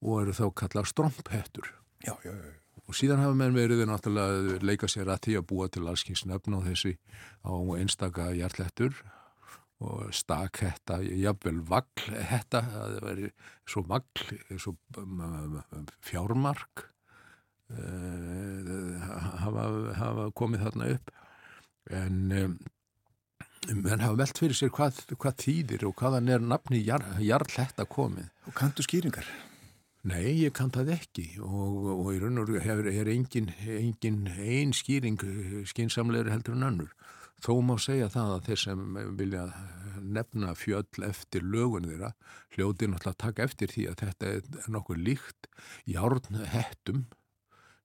og eru þá kallað stromphettur. Já, já, já. Og síðan hafa menn verið náttúrulega leika sér að því að búa til allskins nöfn á þessi á einstaka hjartlettur og stakhetta, jafnvel vaglhetta, það veri svo vagl, svo fjármark uh, hafa, hafa komið þarna upp en menn hafa velt fyrir sér hvað, hvað þýðir og hvaðan er nafni jar, jarlhetta komið Og kanntu skýringar? Nei, ég kann það ekki og, og í raun og hefur er engin, engin ein skýring skinsamlegur heldur en önnur. Þó má segja það að þeir sem vilja nefna fjöll eftir lögun þeirra hljóti náttúrulega taka eftir því að þetta er nokkuð líkt járnhettum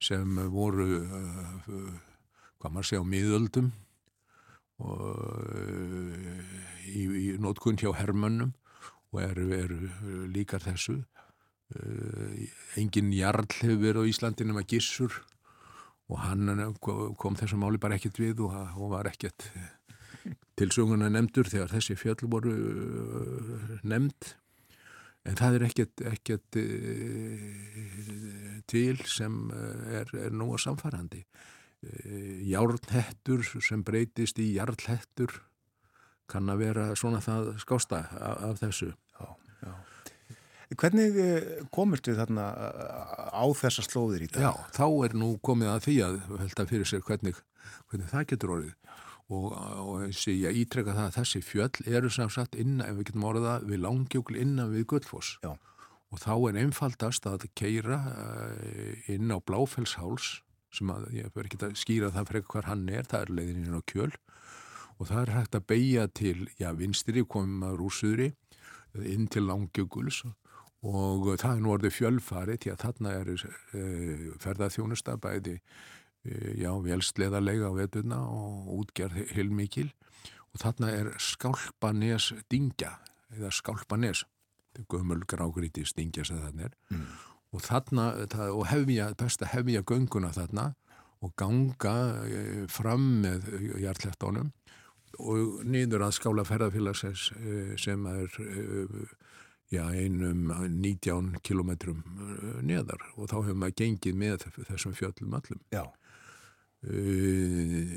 sem voru, uh, hvað maður segja, á miðöldum og uh, í, í nótkunn hjá hermönnum og eru, eru líkar þessu. Uh, engin jarl hefur verið á Íslandinu með gissur og hann kom þessum máli bara ekkert við og, og var ekkert til söguna nefndur þegar þessi fjöll voru uh, nefnd. En það er ekkert, ekkert til sem er, er nú að samfærandi járnhettur sem breytist í jarlhettur kann að vera svona það skásta af, af þessu. Já, já. Hvernig eh, komist við þarna eh, á þessa slóðir í dag? Já, þá er nú komið að því að velta fyrir sér hvernig, hvernig það getur orðið og, og ég ítreka það að þessi fjöll eru samsagt innan, ef við getum orðið það, við langjökul innan við Guldfoss Já. og þá er einfaldast að keira inn á Bláfellsháls sem að ég verður ekki að skýra það fyrir hvað hann er, það er leiðin inn á kjöl og það er hægt að beigja til, já, vinstri komum að rúsuðri inn til langjökuls og það er nú orðið fjölfari til að þarna er e, ferðarþjónusta bæði e, já, velsleðarlega á vetuna og útgerð heilmikil. Og þarna er skálpanes dingja eða skálpanes gömul grágríti stingja sem þarna er. Mm. og þarna það, og hefja, best að hefja gönguna þarna og ganga e, fram með hjartlettónum og nýður að skála ferðarfélagsins sem er já, einum 19 kilometrum eh, neðar og þá hefur maður gengið með þessum fjöllum allum. Já. Uh,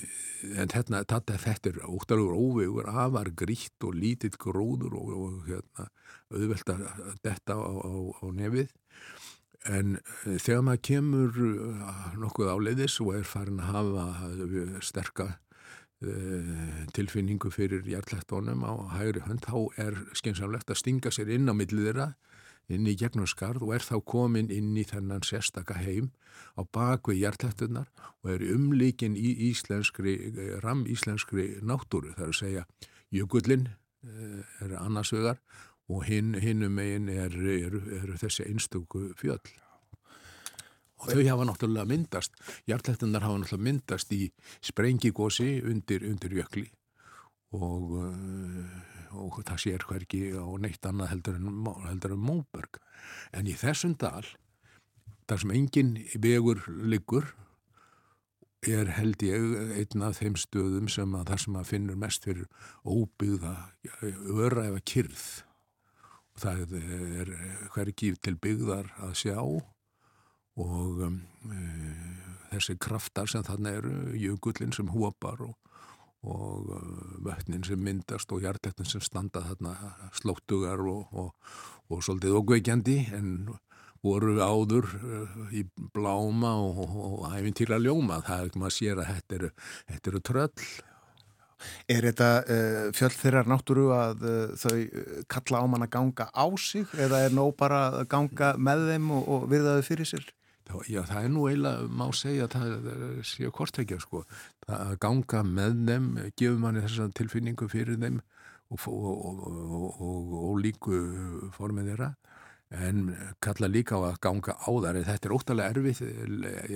en hérna, þetta, þetta er óttalugur óvegur, afar grítt og lítill gróður og, og hérna, auðvelt að detta á, á, á nefið. En þegar maður kemur nokkuð áleiðis og er farin að hafa sterka Eh, tilfinningu fyrir hjartlættónum á hægri hönd, þá er skynsamlegt að stinga sér inn á millið þeirra inn í gegnum skarð og er þá komin inn í þennan sérstaka heim á bakvið hjartlættunar og er umlíkin í íslenskri eh, ram íslenskri náttúru, það er að segja jökullin eh, er annarsvegar og hinn hinnum megin eru er, er þessi einstöku fjöll og þau hafa náttúrulega myndast hjartlættunar hafa náttúrulega myndast í sprengigósi undir, undir jökli. Og, uh, og það sér hverki á neitt annað heldur en, heldur en Móberg. En í þessum dal þar sem engin vegur liggur er held ég einn af þeim stöðum sem að það sem að finnur mest fyrir óbyggða öra eða kyrð og það er hverki til byggðar að sjá. og um, e, þessi kraftar sem þarna eru, jökullin sem hópar og, og uh, vötnin sem myndast og hjartektin sem standa þarna slóttugar og, og, og svolítið okkveikjandi en voru áður uh, í bláma og æfintýra ljóma, það er ekki maður að sér að þetta eru, þetta eru tröll Er þetta uh, fjöld þeirra náttúru að uh, þau kalla á mann að ganga á sig eða er nóg bara að ganga með þeim og, og virðaðu fyrir sér? Já, það er nú eiginlega, má segja að það séu kortækja, sko. Það að ganga með þeim, gefur manni þessa tilfinningu fyrir þeim og, og, og, og líku formið þeirra, en kalla líka á að ganga á þar. Þetta er óttalega erfið,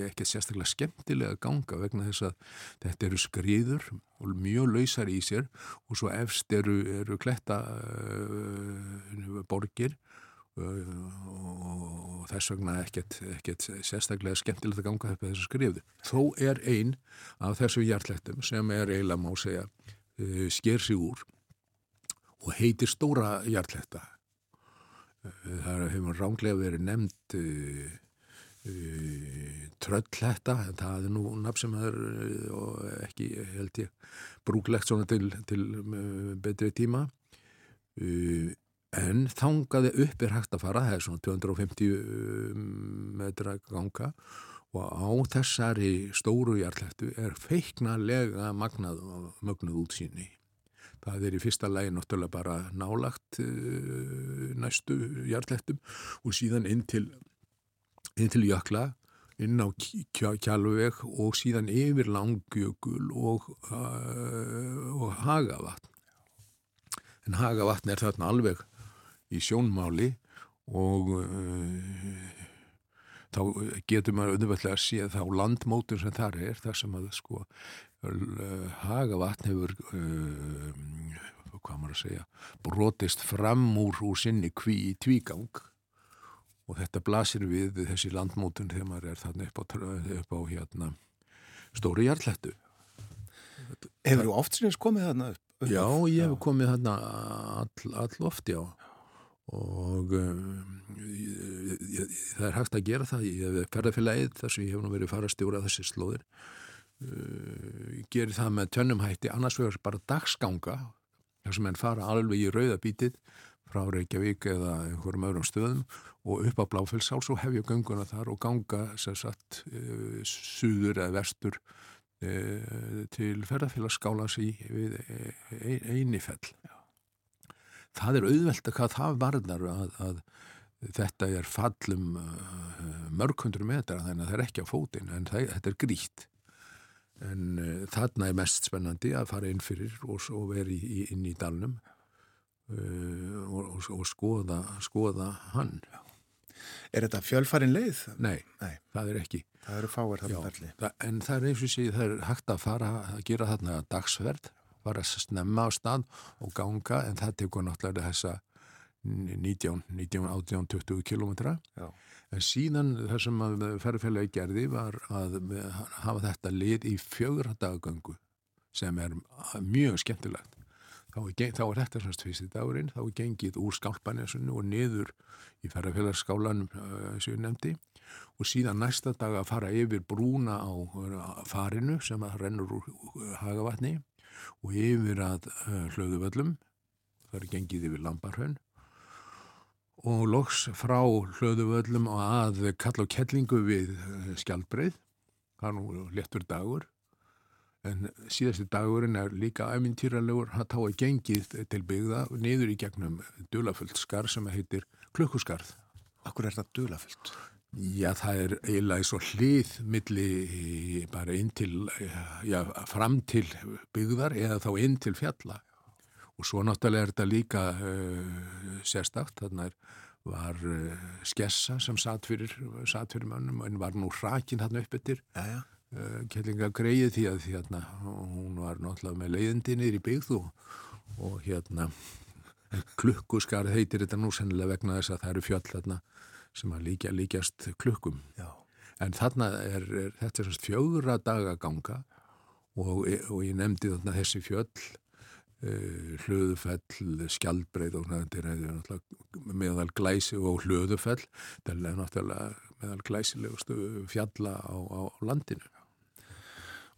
ekki sérstaklega skemmtilega að ganga vegna þess að þetta eru skriður og mjög lausar í sér og svo efst eru, eru kletta uh, borgir og þess vegna ekkert, ekkert sérstaklega skemmtilegt að ganga upp þessu skrifðu. Þó er einn af þessu hjartlættum sem er eiginlega má segja uh, sker sig úr og heitir stóra hjartlætta. Uh, það hefur ránglega verið nefnd uh, tröllhætta, það er nú nafn sem er ekki held ég brúklegt svona til, til betri tíma og en þangaði upp er hægt að fara, það er svona 250 um, metra ganga og á þessari stóru jarlættu er feiknalega magnað og mögnuð útsýni. Það er í fyrsta lægi náttúrulega bara nálagt uh, næstu jarlættum og síðan inn til, inn til jökla, inn á kjálveg og síðan yfir langjökul og, uh, og hagavatn. En hagavatn er þarna alveg í sjónmáli og uh, þá getur maður auðvitað að sé þá landmótur sem þar er þar sem að sko hagavatn hefur uh, hvað maður að segja brotist fram úr úr sinni kví í tvígang og þetta blasir við þessi landmótun þegar maður er þarna upp á, upp á hérna stóri jarlættu Hefur þú oft sinns komið þarna upp? Já, ég hef komið þarna all, all oft, já og um, ég, ég, það er hægt að gera það. Ég hef ferðarfélagið þar sem ég hef nú verið farastjóra þessi slóðir. Uh, ég gerir það með tönnumhætti annars vegar bara dagsganga þar sem enn fara alveg í rauðabítið frá Reykjavík eða einhverjum öðrum stöðum og upp á Bláfellsháls og hefja gönguna þar og ganga sérsagt uh, suður eða vestur uh, til ferðarfélagskálas í við e einifell. Það er auðvelt að hvað það varðar að, að þetta er fallum uh, mörgkundur metra þannig að það er ekki á fótinn en það, þetta er grítt. En uh, þarna er mest spennandi að fara inn fyrir og, og vera í, inn í dalnum uh, og, og, og skoða, skoða hann. Er þetta fjölfarin leið? Nei, Nei. það er ekki. Það eru fáir þarna ferli. en það er eins og sé, það er hægt að fara að gera þarna dagsverð, fara að snemma á stað og ganga en það tekur náttúrulega þessa 19, 19, 18, 20 kilometra. En síðan það sem að ferðarfélagi gerði var að hafa þetta lið í fjögra dagagöngu sem er mjög skemmtilegt. Þá er, þá er þetta semst fyrsti dagurinn, þá er gengið úr skálpanesinu og niður í ferðarfélagskálanum sem ég nefndi og síðan næsta dag að fara yfir brúna á farinu sem að rennur úr hagavatni og yfir að uh, hlöðuvöllum, það er gengið yfir lambarhönn og loks frá hlöðuvöllum að kalla á kellingu við uh, skjaldbreið, það er nú léttur dagur en síðasti dagurinn er líka æmintýralegur, það tá að gengið til byggða niður í gegnum dulafullt skarð sem heitir klukkuskarð. Akkur er þetta dulafullt? Já, það er eiginlega svo hlið milli bara inn til, já, fram til byggðar eða þá inn til fjalla. Og svo náttúrulega er þetta líka uh, sérstakt, þarna er, var uh, skessa sem satt fyrir, satt fyrir mönnum en var nú hrakin þarna upp já. uh, kellinga greið því að hérna, hún var náttúrulega með leiðindi niður í byggð og, og hérna klukkuskarð heitir þetta nú sennilega vegna þess að það eru fjöll þarna sem að líka líkjast klukkum. Já. en þarna er, er þetta er svona fjögra daga ganga og, og ég nefndi þarna þessi fjöll uh, hlöðufell, skjaldbreið og þetta er meðal glæsi og hlöðufell. Þetta er náttúrulega meðal glæsilegustu fjalla á, á landinu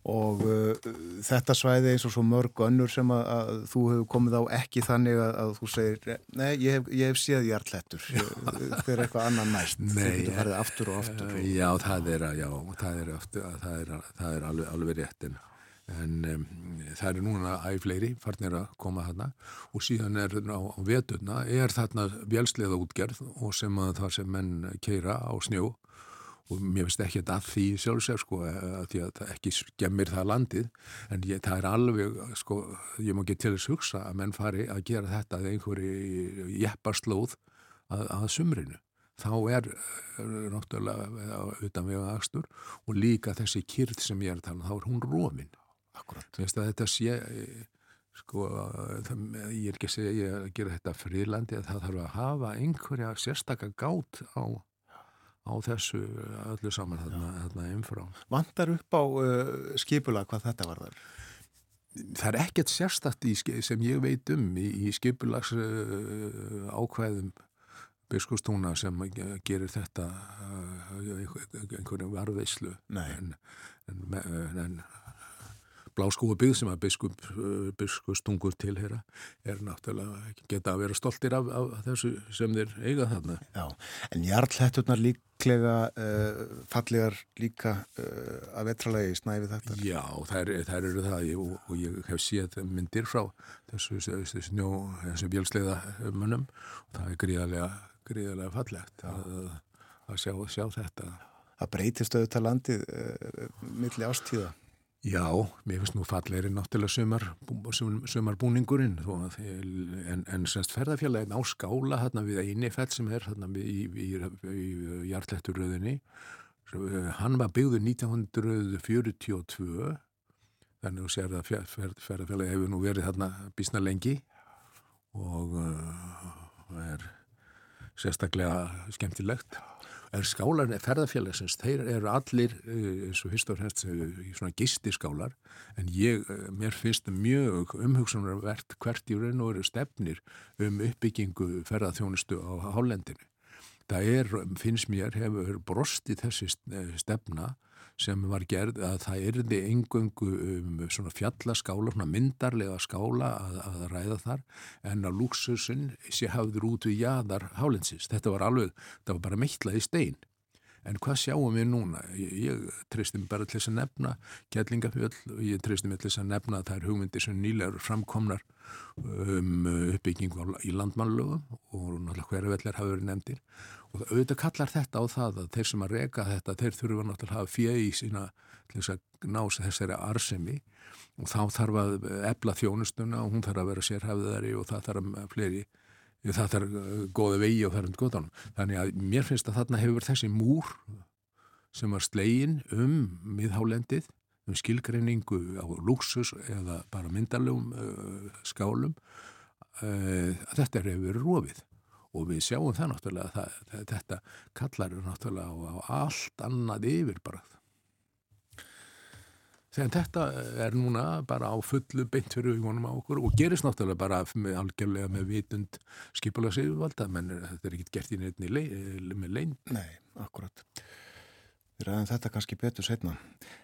Og uh, þetta svæði eins og svo mörg önnur sem að, að þú hefur komið á ekki þannig að, að þú segir, nei, ég hef, ég hef séð jarlættur, hver er eitthvað annan næst, Nei, getur farið aftur og aftur. Uh, Já, það er, já, það er, aftur, það er, það er alveg, alveg rétt en, um, það eru núna æg fleiri farnir að koma þarna og síðan er á, á veturna er þarna vélsleiða útgerð og sem að það sem menn keira á snjó og mér finnst ekki að því sjálfsög sko að því að það ekki skemmir það landið. En ég, það er alveg sko, ég má ekki til þess hugsa að menn fari að gera þetta að einhverju jepparslóð að, að sumrinu. Þá er er náttúrulega utan vega akstur. Og líka þessi kyrð sem ég er að tala um, þá er hún rómin þetta sé eh, sko, það, ég er ekki að segja ég að gera þetta friðlandi að það þarf að hafa einhverja sérstaka gát á, á þessu öllu saman þarna, þarna umfrá. Vantar upp á uh, skipula hvað þetta var þar? Það er ekkert sérstakt í, sem ég veit um í, í skipulags uh, ákvæðum biskustúna sem gerir þetta uh, einhverjum varveislu Nei. en, en, en, en bláskúa byggð sem að biskup, uh, biskustungur tilhera er náttúrulega geta að vera stoltir af, af þessu sem þeir eiga þarna. Já, en jarlætturnar líklega uh, fallegar líka uh, að vetralegi snæfi þetta. Já, þær, þær eru það ég, og, og ég hef séð myndir frá þessu, þessu snjó, þessu bjölsleiða mönnum og það er gríðarlega, gríðarlega fallegt að, að sjá, sjá þetta. Það breytist auðvitað landið uh, milli ástíða. Já, mér finnst nú fallegri náttúrulega sumar, sum- sumarbúningurinn þó en, en semst ferðarfélagin á skála hérna við einifell sem er hérna í, í, í, í jarlætturöðinni hann var byggður 1942 þannig að sér að fer, fer, ferðarfélagi hefur nú verið hérna bísna lengi og uh, er sérstaklega skemmtilegt er skálar ferðarfélagsins, þeir eru allir eh, eins og fyrst og fremst eh, svona gistiskálar, en ég eh, mér finnst mjög umhugsunarvert hvert í raun og veru stefnir um uppbyggingu ferðarþjónustu á hálendinu. Það er, finnst mér, hefur brostið þessi stefna sem var gerð að það erði engöngu um, svona fjallaskála, svona myndarlega skála að, að ræða þar en að luxusin sé hafður út við jæðar hálensins. Þetta var alveg, þetta var bara meittlaði stein. En hvað sjáum við núna? Ég, ég treystum bara til þess að nefna Kjellingafjöld og ég treystum til þess að nefna að það er hugmyndir sem nýlegar framkomnar um uppbyggingu í landmannlögum og náttúrulega hverja vellar hafa verið nefndir og auðvitað kallar þetta á það að þeir sem að reka þetta, þeir þurfa náttúrulega að hafa fjöi í sína til þess að nása þessari arsemi og þá þarf að ebla þjónustuna og hún þarf að vera sérhæfðari og það þarf að fleiri, það þarf góða vegi og það er um gotanum. Þannig að mér finnst að þarna hefur þessi múr sem var slegin um miðhálendið, um skilgreiningu á luxus eða bara myndalögum uh, skálum, uh, þetta hefur verið rofið og við sjáum það náttúrulega það, þetta kallar náttúrulega á, á allt annað yfirbarað þegar þetta er núna bara á fullu beint fyrir hugunum á okkur og gerist náttúrulega bara með, algjörlega með vitund skipulega sigurvalda menn þetta er ekkit gert í nefni le, með lein Nei, akkurat Við ræðum þetta kannski betur setna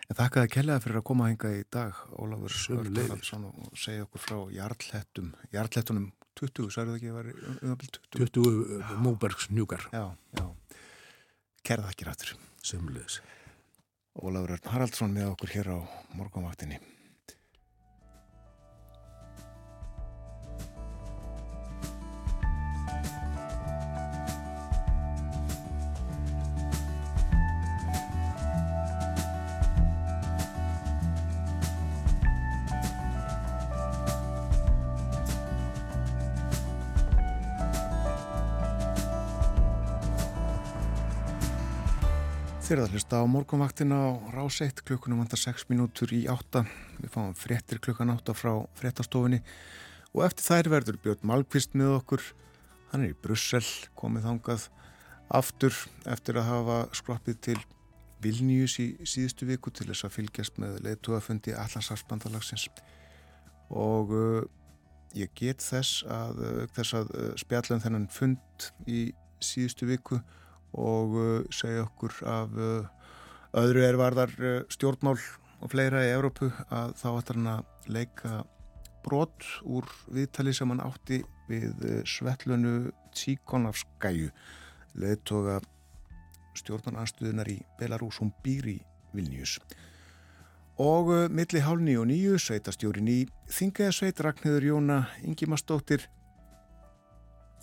en þakkaði kellaði fyrir að koma hinga í dag Ólafur Sörnleifsson og segja okkur frá jarlhettum jarlhettunum 20, sagðu það ekki að vera um 20? 20 Móbergs njúkar. Já, já. Kerða ekki rættur. Semleis. Ólafur Haraldsson með okkur hér á morgunvaktinni. Þér að hlusta á morgunvaktina á rás 1 klukkunum vantar 6 mínútur í 8. Við fáum fréttir klukkan 8 frá fréttastofinni og eftir þær verður Björn Malmqvist með okkur. Hann er í Brussel, komið þangað aftur eftir að hafa skroppið til Vilnius í síðustu viku til þess að fylgjast með leituafundi Allansafsbandalagsins og uh, ég get þess að, uh, þess að uh, spjallum þennan fund í síðustu viku og uh, segja okkur af uh, öðru er varðar uh, stjórnmál og fleira í Európu að þá ætlar hann að leika brot úr viðtali sem hann átti við Svetlunu Tsíkonafskæju leðtoga stjórnarnastuðunar í Belarus. Hún býr í Vilnius og milli hálni og nýju sveitastjórin í Þingaðsveit Ragnhildur Jóna Ingimarsdóttir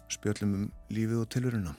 spjöllum um lífið og tiluruna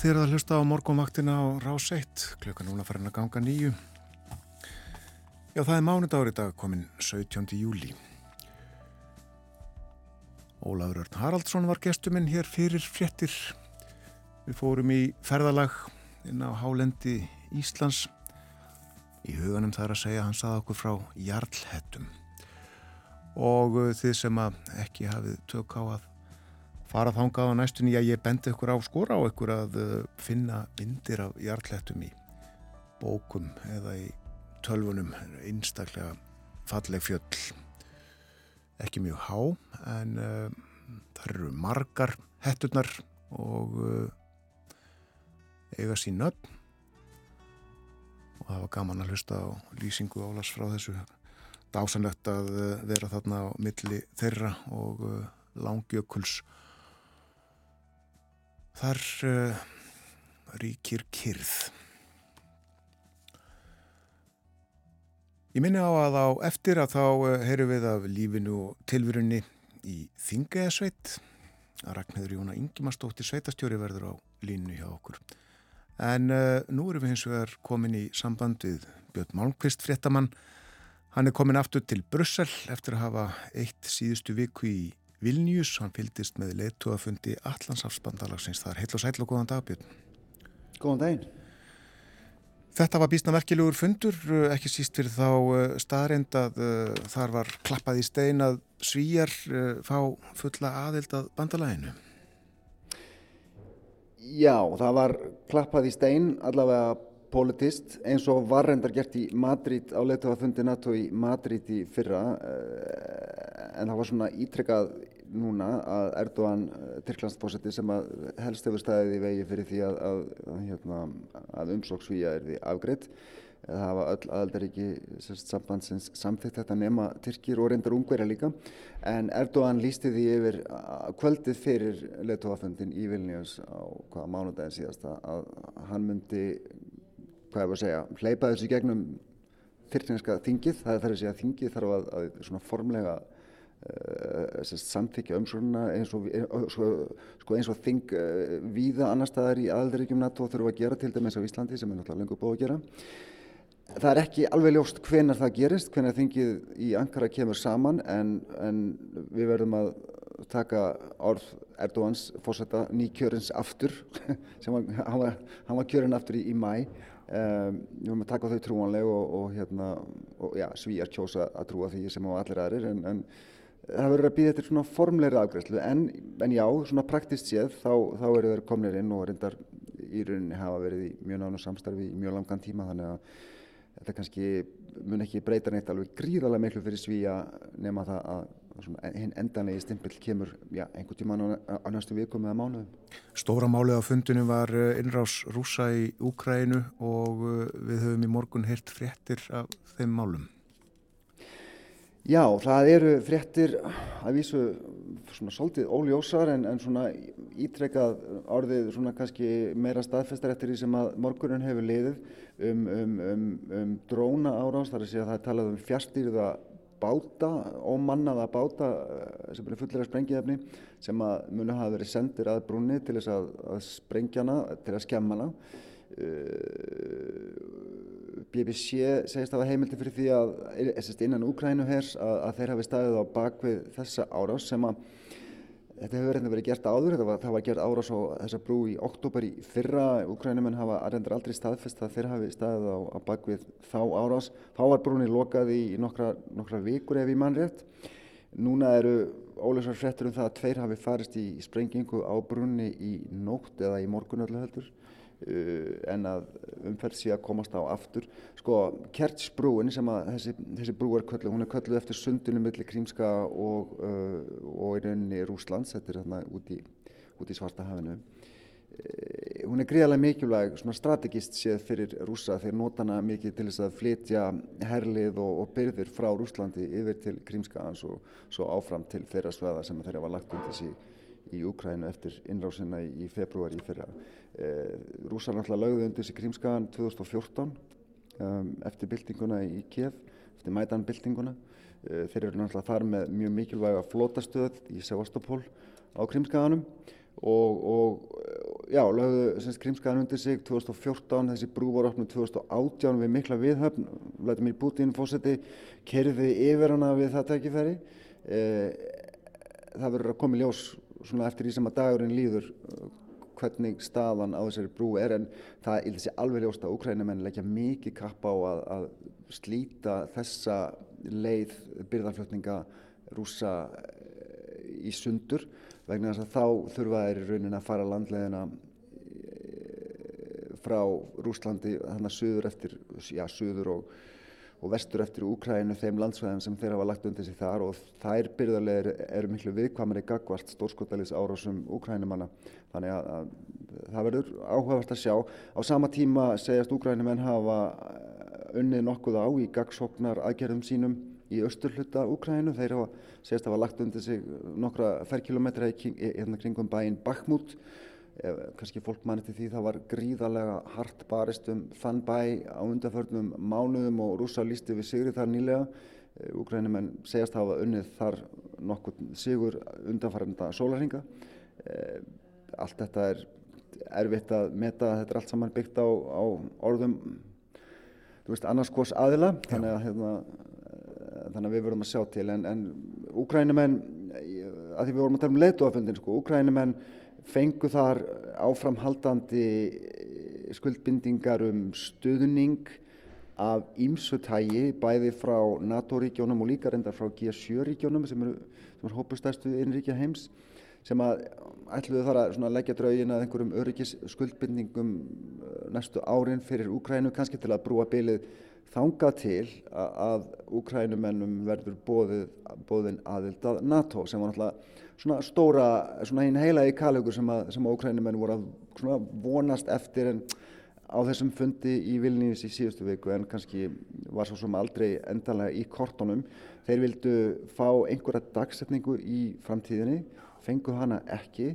þegar það hlusta á morgunvaktina á rás 1, klukka núna farin að ganga nýju. Já, það er mánudagur í dag, komin 17. júli. Ólafur Örn Haraldsson var gestuminn hér fyrir fréttir. Við fórum í ferðalag inn á hálendi Íslands. Í huganum það er að segja, hann saði okkur frá Jarlhettum. Og þið sem ekki hafið tök á að fara þángað á næstunni að ég bendi ykkur á skora á ykkur að uh, finna myndir af jarlættum í bókum eða í tölvunum. Einstaklega falleg fjöll. Ekki mjög há en uh, það eru margar hetturnar og uh, eiga sín nöfn. Og það var gaman að hlusta á lýsingu Ólars frá þessu. Dásanlegt að uh, vera þarna á milli þeirra og uh, langjökuls þar uh, ríkir kyrð Ég minni á að á eftir að þá uh, heyrum við af lífinu og tilvörunni í Þingaðasveit að Ragnhildur Jóna Ingimarsdóttir sveitastjóri verður á línu hjá okkur. En uh, nú erum við hins vegar komin í samband við Björn Malmqvist fréttamann. Hann er komin aftur til Brussel eftir að hafa eitt síðustu viku í Vilnius. Hann fylgist með leitu að fundi Allandsafsbandalagsins þar. Heil og sæl og góðan dag Björn. Góðan daginn. Þetta var býstna verkilegur fundur, uh, ekki síst fyrir þá uh, staðreind að uh, þar var klappað í stein að svíjar fá fulla aðild að bandalæginu. Já, það var klappað í stein allavega politist eins og var reyndar gert í Madrid á leituafundi NATO í Madrid í fyrra en það var svona ítrekkað núna að Erdogan Tyrklandsfósetti sem að helst hefur staðið í vegi fyrir því að, að, að, hérna, að umsóksvíja er því afgreitt það hafa öll aðaldaríki sambandsins samþitt þetta nema Tyrkir og reyndar ungverja líka. En Erdogan lísti því yfir kvöldið fyrir leituaföndin í Vilnius á hvaða mánudagin síðast að hann myndi hvað var að segja, hleypa þessu gegnum þyrtinska þingið, það er þar að segja þingið þarf að, að svona formlega uh, samþykja umsvöruna eins og, sko, eins og þing uh, víða annar staðar í aðaldaríkjum NATO þurfa að gera til dæmis á Íslandi sem er náttúrulega lengur búið að gera. Það er ekki alveg ljóst hvenar það gerist, hvenar þingið í Ankara kemur saman en, en við verðum að taka orð Erdóans fórsetta nýkjörins aftur sem hann, var, hann var kjörinn aftur í, í mæ um, við verðum að taka þau trúanleg og, og, hérna, og ja, svíjar kjósa að trúa því sem á allir aðrir en, en það verður að býða þetta svona formleiri afgræslu en, en já, svona praktist séð þá, þá eru þeir komnir inn og reyndar í rauninni hafa verið í mjög nánu samstarfi í mjög langan tíma þannig að þetta kannski mun ekki breyta neitt alveg gríðarlega miklu fyrir svíja nema það að hinn endanlegi stimpill kemur já, einhvern tíma á, næstu vikum eða mánuðum. Stóra málið á fundinu var eh, innrás rúsa í Úkrænu og eh, við höfum í morgun heyrt fréttir af þeim málum. Já, það eru fréttir að vísu svona svolítið óljósar en, en svona ítrekkað orðið svona kannski meira staðfestar eftir því sem að morgunin hefur liðið um, um, um, um dróna árás, þar að segja að það er talað um fjárstýrða báta, ómannaða báta eh, sem eru fullir af sprengiðefni sem að munu hafa verið sendir að brúni til þess að, að sprengjana, til að skemmana. Uh, BBC segist að það heimildi fyrir því að eh, innan Úkrænuhers að, að þeir hafi staðið á bakvið þessa árás sem að þetta hefur reynda verið gert áður, var, það var gert árás á þessa brú í oktober í fyrra, Úkrænumenn hafa reyndar aldrei staðfest að þeir hafi staðið á, á bakvið þá árás, þá var brúni lokað í nokkra, nokkra vikur ef í mannrétt. Núna eru ólösar frettur um það að tveir hafi farist í sprengingu á brunni í nótt eða í morgunöldu heldur. Uh, en að umferð sé að komast á aftur. Sko Kertsbrúin sem að þessi, þessi brú er kölluð, hún er kölluð eftir sundinu millir Krímska og, uh, og í rauninni Rúslands, þetta er hérna út í, út í Svarta hafinu. Uh, hún er gríðarlega mikilvæg, svona strategist séð fyrir rúsa þegar notana mikið til þess að flytja herlið og, og byrðir frá Rúslandi yfir til Krímska og svo áfram til þeirra sveða sem þeirra var lagt undir síg í Úkrænu eftir innrásina í februar í fyrra. Eh, Rússar náttúrulega lögðu undir sig Krímskagan 2014 um, eftir byltinguna í Kiev, eftir Maidan-byltinguna. Eh, þeir eru náttúrulega þar með mjög mikilvæga flótastöð í Sevastopol á Krímskaganum og, og já, lögðu Krímskagan undir sig 2014, þessi brú voru opnum 2018 við mikla viðhöfn, Vladimir Putin fósetti kerði yfir hana við það tækifæri. Eh, það verður að koma í ljós svona eftir því sem að dagurinn líður uh, hvernig staðan á þessari brú er en það er alveg ljóst að Ukrænumenn leggja mikið kapp á að, að slíta þessa leið byrðarflutninga rúsa uh, í sundur vegna þess að þá þurfa þeir í raunin að fara landleðina uh, frá Rúslandi þannig að suður eftir, já, suður og, og vestur eftir Úkrænu þeim landsvæðum sem þeir hafa lagt undir sig þar og þær byrðarlegar eru miklu viðkvamari gagvart stórskotalis árásum Úkrænumanna þannig að, að það verður áhugavert að sjá á sama tíma segjast Úkrænumenn hafa unnið nokkuð á í gagsóknar aðgerðum sínum í austurhluta Úkrænu. Þeir hafa segist að hafa lagt undir sig nokkra ferrkilometra í hérna kringum bæinn Bakhmut. Kanski fólk manni til því það var gríðarlega hart barist um þann bæ á undarförnum mánuðum og rúsa lísti við sigri þar nýlega. Úkrænumenn segast að hafa unnið þar nokkur sigur undanfæranda sólarhinga. Allt þetta er erfitt að meta, þetta er allt saman byggt á, á orðum þú veist, annars hvors aðila, þannig að hérna, þannig að við verðum að sjá til en, en úkrænumenn að því við vorum að tala um leituaföndin sko, úkrænumenn fengu þar áframhaldandi skuldbindingar um stuðning af ímsutægi bæði frá NATO-ríkjónum og líka reyndar frá G7-ríkjónum sem eru, eru hópustæstu innríkja heims sem að ætluðu þar að leggja draugin að einhverjum öryggis skuldbindningum næstu árin fyrir Úkrænu kannski til að brúa bylið þanga til að Úkrænumennum verður bóðið, bóðin aðild að NATO sem var náttúrulega svona stóra, svona hinn heila í kalhugur sem að, að Úkrænumenn voru að vonast eftir en á þessum fundi í Vilnius í síðustu viku en kannski var svo sem aldrei endalega í kortunum. Þeir vildu fá einhverja dagsetningu í framtíðinni, fengu hana ekki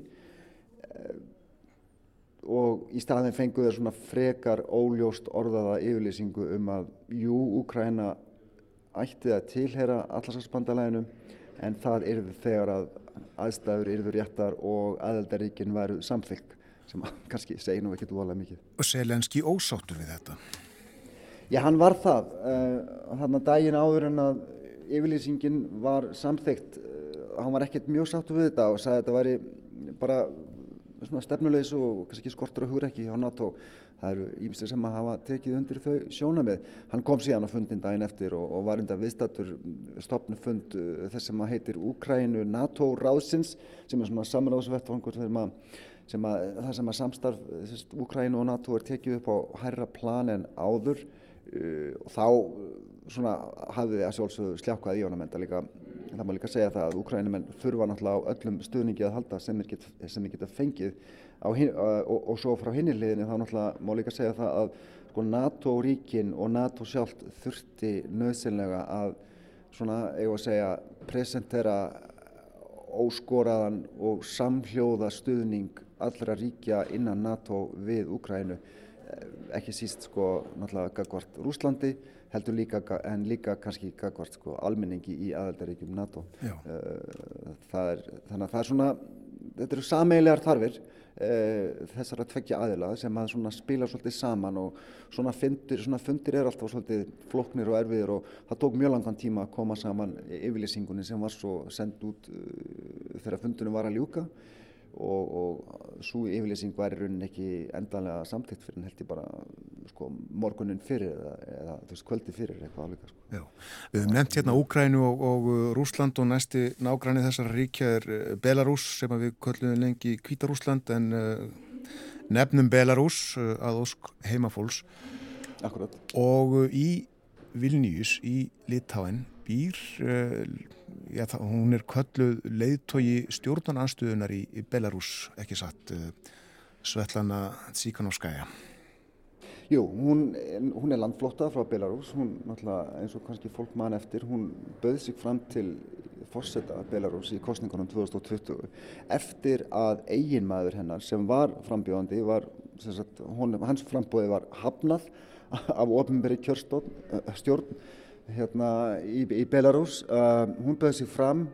og í staðin fengu þeir svona frekar óljóst orðaða yfirlýsingu um að jú, Úkræna ætti að tilhera allarsvarsbandalæðinu en það yrðu þegar að aðstæður yrðu réttar og aðeldaríkinn væru samfylg sem kannski segir nú ekkert úvalega mikið. Og Selenski ósáttur við þetta? Já, hann var það. Þannig að daginn áður en að yfirlýsingin var samþygt, hann var ekkert mjög sáttur við þetta og sagði að þetta væri bara stefnulegs og kannski skortur og hugur ekki á NATO. Það eru ímstir sem að hafa tekið undir þau sjónamið. Hann kom síðan á fundin daginn eftir og, og var enda viðstattur stopnu fund þess sem að heitir Úkrænu NATO ráðsins sem er svona samráðsvettvangur sem að, það sem að samstarf Úkrænu og NATO er tekið upp á hærra plan en áður uh, og þá svona hafði að sjálfsögðu sljákvað í honum enda líka það má líka segja það að Úkrænumenn þurfa náttúrulega á öllum stuðningi að halda sem þeir get, geta fengið hin, og, og svo frá hinni liðinni þá náttúrulega má líka segja það að sko, NATO-ríkin og NATO sjálft þurfti nöðsynlega að svona, eigum að segja, presentera óskoraðan og samhljóða stuðning allra ríkja innan NATO við Úkrænu ekki síst sko náttúrulega gagvart Rúslandi heldur líka en líka kannski gagvart sko almenningi í aðaldaríkjum NATO. Það er, þannig að það er svona þetta eru sameilegar þarfir e, þessar að tveggja aðila sem að svona spila svolítið saman og svona fundir, svona fundir er alltaf svolítið floknir og erfiðir og það tók mjög langan tíma að koma saman yfirlýsingunni sem var svo sendt út uh, þegar fundunum var að ljúka og, og svo yfirlýsing var í rauninni ekki endanlega samtitt fyrir en held ég bara sko, morgunin fyrir eða, eða þú veist kvöldi fyrir eitthvað álíka sko. Við hefum nefnt hérna Úkrænu og, og Rúsland og næsti nágræni þessar ríkja er Belarus sem við köllum lengi Kvítarúsland en uh, nefnum Belarus uh, að ósk heimafóls Akkurat. og uh, í Vilnius í Litáen býr já, það, hún er kölluð leiðtogi stjórnananstöðunar í, í Belarus, ekki satt Svetlana Tsíkanovskæja Jú, hún, hún er landflotta frá Belarus, hún náttúrulega eins og kannski fólk mann eftir, hún bauð sig fram til fórseta Belarus í kostningunum 2020 eftir að eiginmaður hennar sem var frambjóðandi, var, sagt, hún, hans frambóði var hafnað af ofinberi kjörstjórn hérna, í, í Belarus. Uh, hún bauð sig fram,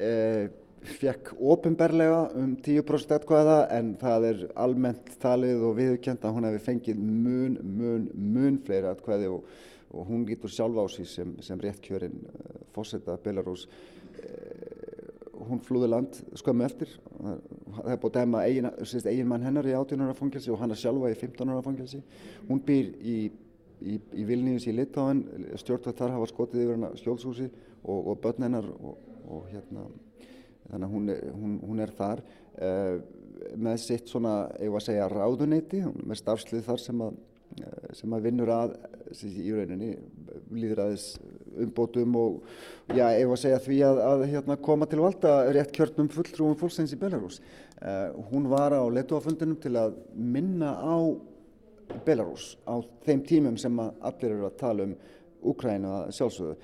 uh, fekk ofinberlega um 10% atkvæða en það er almennt talið og viðurkjönd að hún hefði fengið mun, mun, mun fleiri atkvæði og, og hún lítur sjálf á sig sem, sem rétt kjörinn uh, fórseta Belarus. Hún flúði land skömmu eftir, það er búið að dæma eigin, mann hennar í 18 ára fangelsi og hann er sjálfa í 15 ára fangelsi. Hún býr í í, í Vilnius í Litáen, stjórnvöld þar hafa skotið yfir hana skjólshúsi og, og börn hennar og, og hérna þannig að hún hún, hún er þar uh, með sitt svona, ég var að segja, ráðuneyti, með starfslið þar sem að, sem að vinnur að í rauninni líðræðis umbótum og já, ég var að segja því að, að hérna, koma til valda rétt kjörnum fulltrúum fólksins í Belarus. Uh, hún var á letuafundinum til að minna á Belarus á þeim tímum sem allir eru að tala um Úkrænu að sjálfsögðu.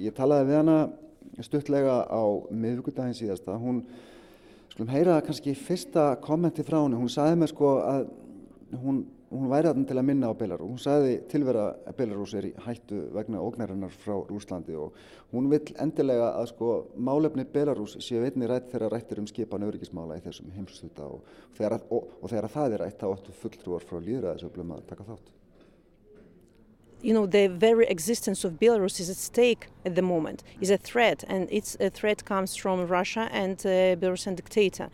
Ég talaði við hana stuttlega á miðvíkudagin síðasta. Hún, skulum heyra kannski fyrsta kommenti frá henni. Hún sagði mig sko að hún, hún væri aðeins til að minna á Belarus. Hún sagði tilvera að Belarus er í hættu vegna ógnarinnar frá Rúslandi og hún vill endilega að sko málefni Belarus séu einni rætt þegar rættir um skipan öryggismála í þessum heimstuta og og, og þegar það er rætt þá ættu fulltrúar frá líðræðisöflum að taka þátt. You know the very existence of Belarus is at stake at the moment is a threat and its a threat comes from Russia and uh, Belarusian dictator.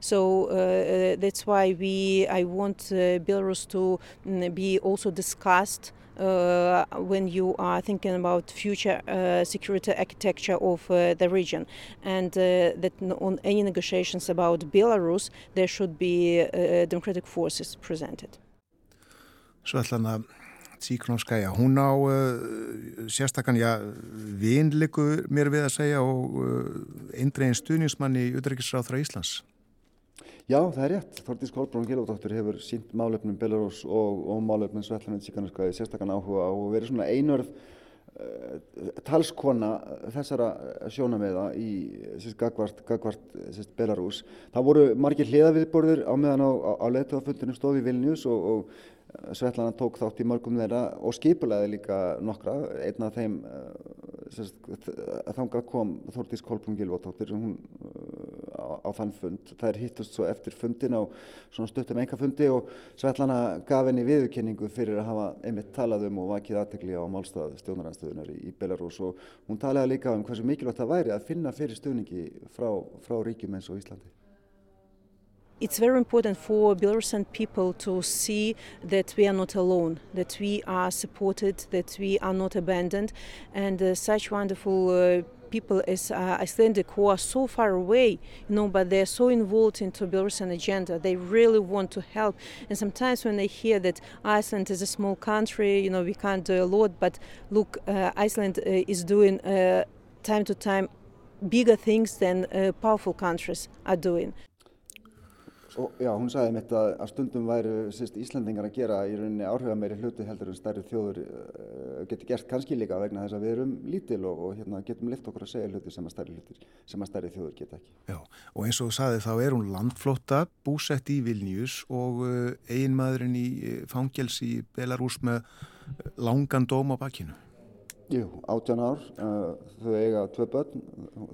So uh, uh, that's why we I want uh, Belarus to mm, be also discussed uh, when you are thinking about future uh, security architecture of the region. And that on any negotiations about Belarus there should be democratic forces presented. Að Tíknónskæja, hún á uh, sérstakann, já, vinleiku mér við að segja og uh, eindregin stuðnismann í Udrækisráþra Íslands. Já, það er rétt. Þortís Kolbrún Gilvardóttur hefur sínt málefnum Belarus og, og málefnum Svetlaninn Tíknónskæja sérstakann áhuga og verið svona einörð uh, talskona þessara sjónameða í gagvart, gagvart Belarus. Það voru margir hliðaviðborðir á meðan á, á, á letuafundinu stofi Vilnius og, og Svetlana tók þátt í mörgum þeirra og skipulaði líka nokkra. Einn af þeim uh, þangað kom Þórtís Kolbrún Gilvóttóttir hún uh, á, á þann fund. Er hittust svo eftir fundin á stuttum enga fundi og Svetlana gaf henni viðurkenningu fyrir að hafa einmitt talað um og vakið aðtegli á málstað stjórnarhanstöðunar í, í Belarus. Og hún talaði líka um hversu mikilvægt það væri að finna fyrir stuðningi frá, frá ríkjum eins og Íslandi it's very important for Belarusian people to see that we are not alone, that we are supported, that we are not abandoned, and uh, such wonderful. Uh, people as uh, Icelandic who are so far away, you know, but they're so involved into Belarusian agenda. They really want to help. And sometimes when they hear that Iceland is a small country, you know, we can't do a lot, but look, uh, Iceland uh, is doing uh, time to time bigger things than powerful countries are doing. Og, já, hún sagði mitt að, að stundum væri sérst, Íslandingar að gera í rauninni áhuga meiri hluti heldur en stærri þjóður uh, getur gert kannski líka vegna þess að við erum lítil og, og hérna, getum lift okkur að segja hluti sem að stærri, hluti, sem að stærri þjóður geta ekki. Já, og eins og þú sagði þá er hún landflótta, búsett í Vilnius og uh, eiginmaðurinn í uh, fangjels í Belarus með langan dóm á bakkinu. Jú, 18 ár, þau eiga tvei börn,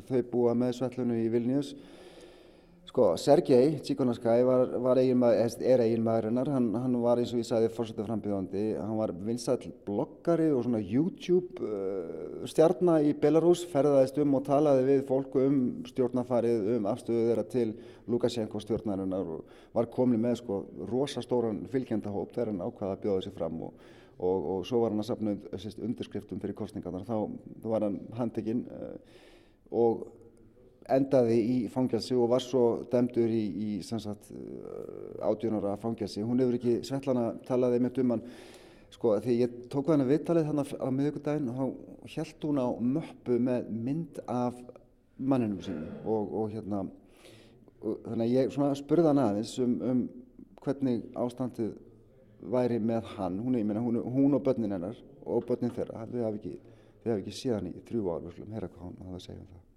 þau búa með svellunu í Vilnius Sko, Sergei Tsíkonarskæ var, var eiginmaður, er eiginmaðurinnar, hann, hann var eins og ég sagði fórsetið frambíðandi, hann var vinstall bloggari og svona YouTube uh, stjarnar í Belarus, ferðaðist um og talaði við fólku um stjórnafarið, um afstöðu þeirra til Lukashenko stjórnarinnar og var komið með sko rosastóran fylgjendahóp þegar hann ákvaða að bjóða sér fram og, og, og svo var hann að sapna undirskriftum fyrir kostningarnar, þá var hann handekinn uh, og endaði í fangelsi og var svo dæmdur í, í sagt, uh, átjónara fangelsi. Hún hefur ekki, Svetlana talaði með duman, sko því ég tók hana viðtalið þannig á miðugudaginn og held hún á möppu með mynd af manninum sinum og, og hérna, og, þannig að ég spurði hann aðeins um, um hvernig ástandið væri með hann, hún, meina, hún, hún og börnin hennar og börnin þeirra, þau hafi ekki, ekki síðan í þrjú ár, við slum, herra hvað hann hafa að segja um það.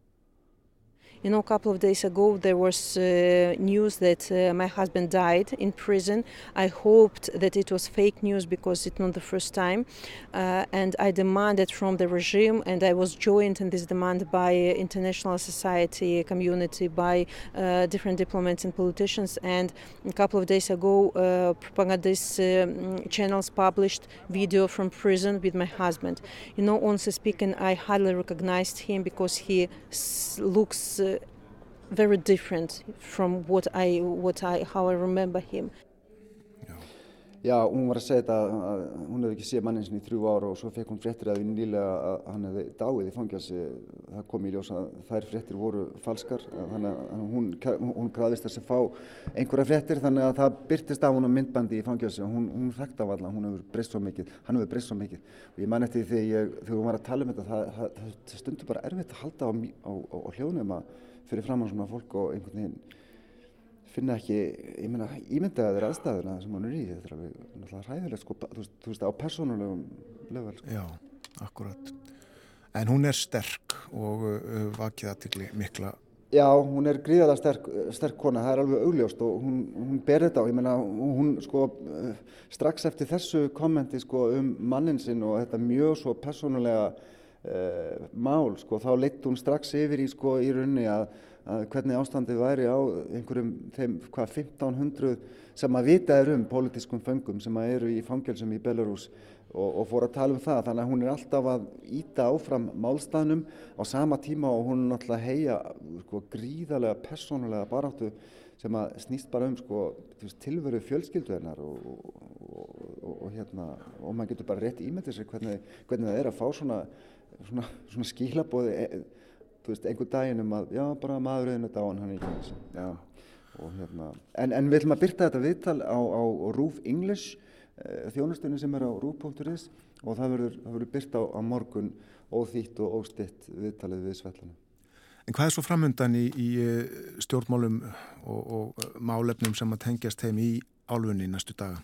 You know, a couple of days ago there was uh, news that uh, my husband died in prison. I hoped that it was fake news because it's not the first time. Uh, and I demanded from the regime, and I was joined in this demand by international society community, by uh, different diplomats and politicians. And a couple of days ago, uh, propagandist um, channels published video from prison with my husband. You know, honestly speaking, I hardly recognized him because he looks uh, very different from what I, what I, how I remember him. Já, hún var að segja þetta að hún hefði ekki séð mannin sinni í þrjú ára og svo fekk hún fréttir að því nýlega að hann hefði dáið í fangjálsi. Það kom í ljós að þær fréttir voru falskar, þannig að hún, hún graðist þess að fá einhverja fréttir þannig að það byrtist af hún á myndbandi í fangjálsi og hún, hún þekkt af alla, hún hefur breyst svo mikið, hann hefur breyst svo mikið. Og ég man eftir því þegar, þegar hún var að tala um þetta, það, það, það stundur bara erfitt að halda á, á, á, á hljóðnum að fyrir fram á svona fólk og einhvern veginn finna ekki, ég meina, ímyndaði þeirra aðstæðuna sem hann er í, þetta er alveg náttúrulega ræðilegt sko, þú veist, þú veist á persónulegum level sko. Já, akkurat. En hún er sterk og uh, vakið aðtikli mikla. Já, hún er gríðalega sterk, sterk kona, það er alveg augljóst og hún, hún ber þetta á, ég meina, hún sko strax eftir þessu kommenti sko um mannin sinn og þetta mjög svo persónulega uh, mál sko, þá leitt hún strax yfir í sko í raunni að að hvernig ástandið væri á einhverjum þeim hvað 1500 sem að vita er um pólitískum föngum sem að eru í fangelsum í Belarus og, og fór að tala um það. Þannig að hún er alltaf að íta áfram málstafnum á sama tíma og hún er náttúrulega heia sko, gríðarlega persónulega baráttu sem að snýst bara um sko, tilveru fjölskyldu hennar og, og, og hérna, maður getur bara rétt ímyndið sér hvernig, hvernig það er að fá svona, svona, svona skílabóði þú veist, einhver daginn um að já, bara maðurinn er dáin, hann er ekki já, og hérna en, en við ætlum að byrta þetta viðtal á, á Rúf English eh, þjónustunni sem er á rúf.is og það verður, verður byrta á, á morgun óþýtt og óstitt viðtalið við Svetlana. En hvað er svo framöndan í, í eh, stjórnmálum og, og málefnum sem að tengjast heim í álfunni næstu daga?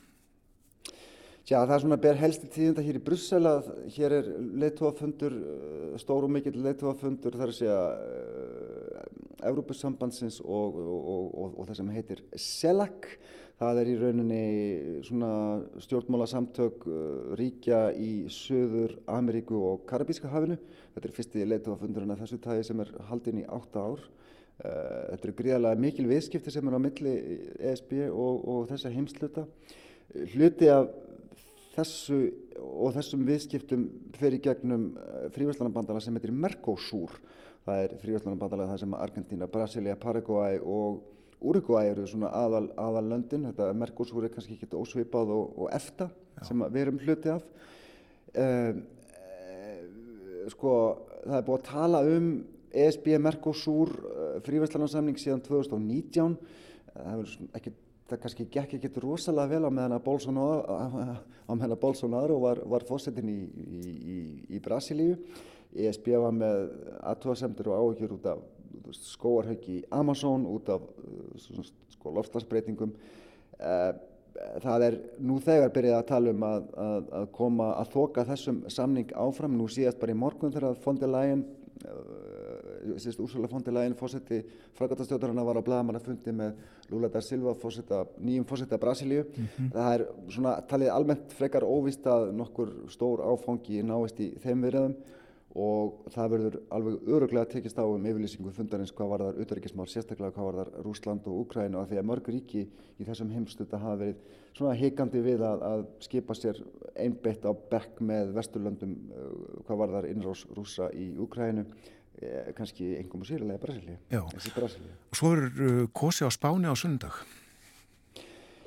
Já, það er svona ber helsti tíðunda hér í Brussel að hér er leittóafundur, eh, stór og mikill leittóafundur þar að segja uh, Evrópussambandsins og, og, og, og það sem heitir CELAC. Það er í rauninni svona stjórnmálasamtök uh, ríkja í Suður Ameríku og Karabíska hafinu. Þetta er fyrsti leittóafundurinn af þessu tægi sem er haldinn í átta ár. Uh, þetta eru gríðarlega mikil viðskipti sem er á milli ESB og þessa heimsluta. Hluti af þessu og þessum viðskiptum fyrir gegnum eh, fríværslanabandala sem heitir Mercosur. Það er fríværslanabandala það sem Argentina, Brasilia, Paraguay og Uruguay eru svona aðal, aðal löndin. Þetta Mercosur er kannski ekki ósvipað og, og EFTA Já. sem við erum hluti af. Uh, sko það er búið að tala um ESB Mercosur uh, fríværslanarsamning síðan 2019. Það hefur ekki það kannski gekk ekkert rosalega vel á meðan að Bolsonaro, Bolsonaro var, var fósettin í, í, í Brasilíu. ESB var með aðtóðasemtur og áhugjur út af skóarhauki í Amazon, út af sko, lofslagsbreytingum. Eh, það er nú þegar byrjað að tala um að, að, að koma að þoka þessum samning áfram. Nú síðast bara í morgun þegar fondilægin Úrsula von der Leyen fósetti frækatastjóðarinn var á bladamannafundi með Lula da Silva fósetta, nýjum fósetta Brasilíu. Mm -hmm. Það er svona talið almennt frekar óvist að nokkur stór áfangi náist í þeim verðum og það verður alveg öruglega tekist á um yfirlýsingu fundarins hvað var þar auðverkismál, sérstaklega hvað var þar Rúsland og Ukræn og því að mörg ríki í þessum heimstuta hafa verið svona heikandi við að, að skipa sér einbeitt á bekk með vesturlöndum uh, hvað var þar innrós rúsa í Ukrænu Eh, kannski engum og sérlega Brasilíu. Og svo er uh, kosi á Spáni á sundag.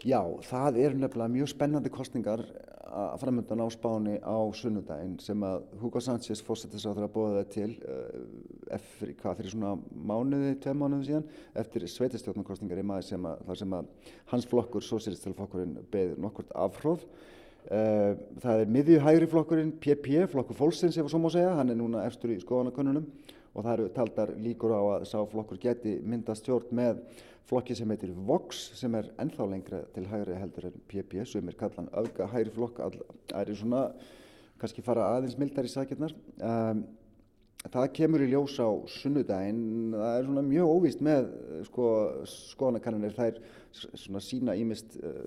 Já, það er nefnilega mjög spennandi kostningar að framöndan á Spáni á sunnudaginn sem að Hugo Sánchez fórsetis á þeirra bóða það til eftir, hvað, fyrir svona mánuði, tvei mánuði síðan, eftir sveitistjórnarkostningar í maður sem að, þar sem að hans flokkur, Sósýristilflokkurinn, beðir nokkurt afhróð það er miðjuhægri flokkurinn PP, flokkur fólksins ef svo má segja, hann er núna efstur í skoðanakönnunum og það eru taldar líkur á að sá flokkur geti myndast stjórn með flokki sem heitir Vox sem er ennþá lengra til hægri heldur en PP sem er kallan auka hægri flokk það er svona kannski fara aðeins mildar í sakirnar. Um, það kemur í ljós á sunnudaginn. Það er svona mjög óvíst með sko, skoðanakannanir það er svona sína ímist uh,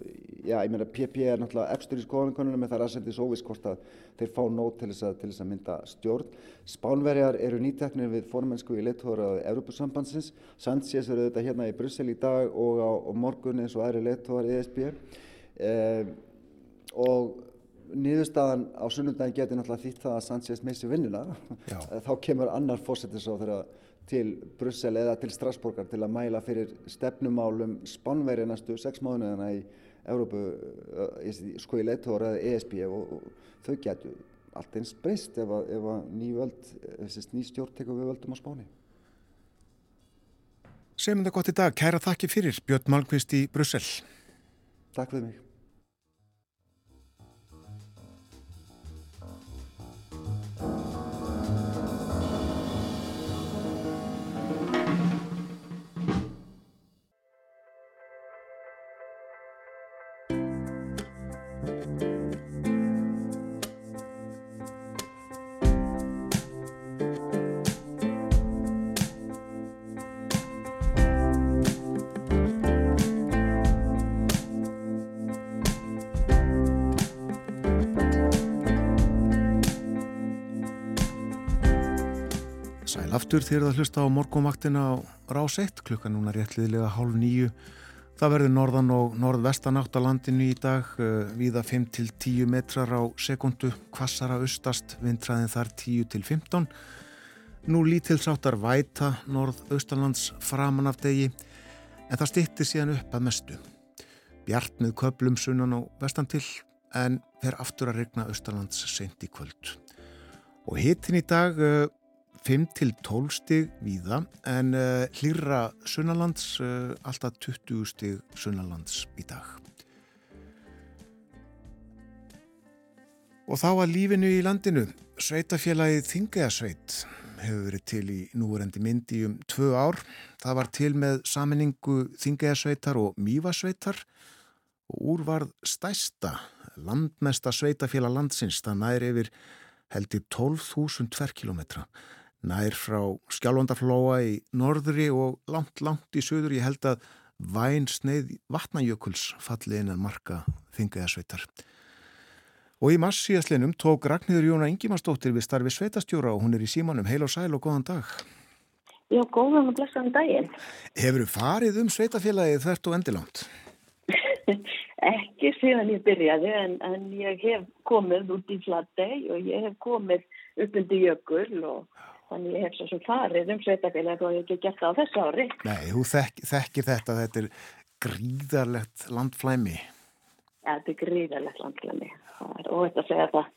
já, ég meina PP er náttúrulega efstur í skoðanakannanum en það er aðsendis óvíst hvort að þeir fá nót til þess að, til þess að mynda stjórn. Spánverjar eru nýteknir við formennsku í leittóðar Európusambansins Sanchez eru þetta hérna í Brussel í dag og á og morgun eins og aðri leittóðar ESB eh, og niðurstaðan á sunnundagin getur náttúrulega þýtt það að Sanchez missi vinnuna þá kemur annar þeirra til Brussel eða til Strasbourgar til að mæla fyrir stefnumálum spánveri næstu sex mánuðina í Európu, sko í leittóra eða ESB og, og þau getur allt eins breyst ef að, ef að ný, völd, ný stjórn tekur við völdum á spáni. Segjum þetta gott í dag. Kæra þakki fyrir Björn Malmqvist í Brussel. Takk fyrir mig. Aftur þér að hlusta á morgumvaktina á rás 1 klukkan núna réttliðilega hálf nýju. Það verður norðan og norðvestan átt á landinu í dag, uh, viða 5-10 metrar á sekundu, kvassara austast, vindræðin þar 10-15. Nú lítilsáttar væta norð-austalands framan af degi, en það stýttir síðan upp að mestu. Bjart með köplum sunnan og vestan til, en fer aftur að regna austalands sent í kvöld. Og hittin í dag... Uh, 5-12 stig víða en uh, hlýra sunnalands uh, alltaf 20 stig sunnalands í dag. Og þá að lífinu í landinu, sveitafélagið Þingjasveit hefur verið til í núverendi myndi um tvö ár. Það var til með saminningu Þingjasveitar og Mývasveitar og úr varð stæsta landmesta sveitafélag landsins það næri yfir heldur 12.000 tverrkilometra nær frá skjálfandaflóa í norðri og langt, langt í söður. Ég held að væn sneið vatnajökuls falli einan marka þingaðasveitar. Og í massíðaslinum tók Ragnhildur Jóna Ingimarsdóttir við starfi sveitastjóra og hún er í símanum. Heil og sæl og góðan dag. Já, góðan og blessaðan daginn. Hefur þú farið um sveitafélagið þert og endilánt? Ekki síðan ég byrjaði en, en ég hef komið út í flatteg og ég hef komið upp undir jökul og Þannig ég hef svo sem farið um sveitafélag og ég hef ekki gert það á þessu ári. Nei, þú þekk, þekkir þetta, þetta er gríðarlegt landflæmi. Ja, þetta er gríðarlegt landflæmi og þetta segja það.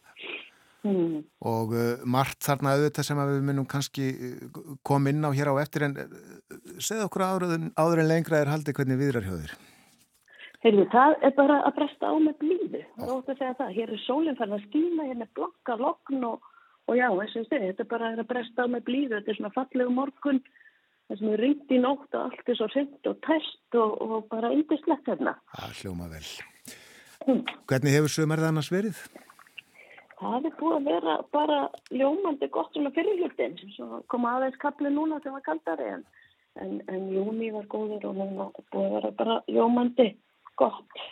Hmm. Og uh, margt þarna auðvitað sem við munum kannski uh, koma inn á hér á eftir en uh, segð okkur áður, áður en lengra er haldið hvernig viðrar hjóðir. Heyrðu, það er bara að bresta á með blíðu. Það er ótt að segja það. Hér er sólinn fann að skýna, hérna er blokka lokn og og já, eins og ég segi, þetta er bara að bresta á með blíðu, þetta er svona fallegu morgun það sem er ringt í nótt og allt er svo sent og tæst og, og bara yndislegt hérna. Það hljóma vel. Mm. Hvernig hefur sömurða annars verið? Það er búið að vera bara ljómandi gott svona fyrirlutin, sem kom aðeins kapli núna sem var kaldari en, en, en júni var góður og núna búið að vera bara ljómandi gott.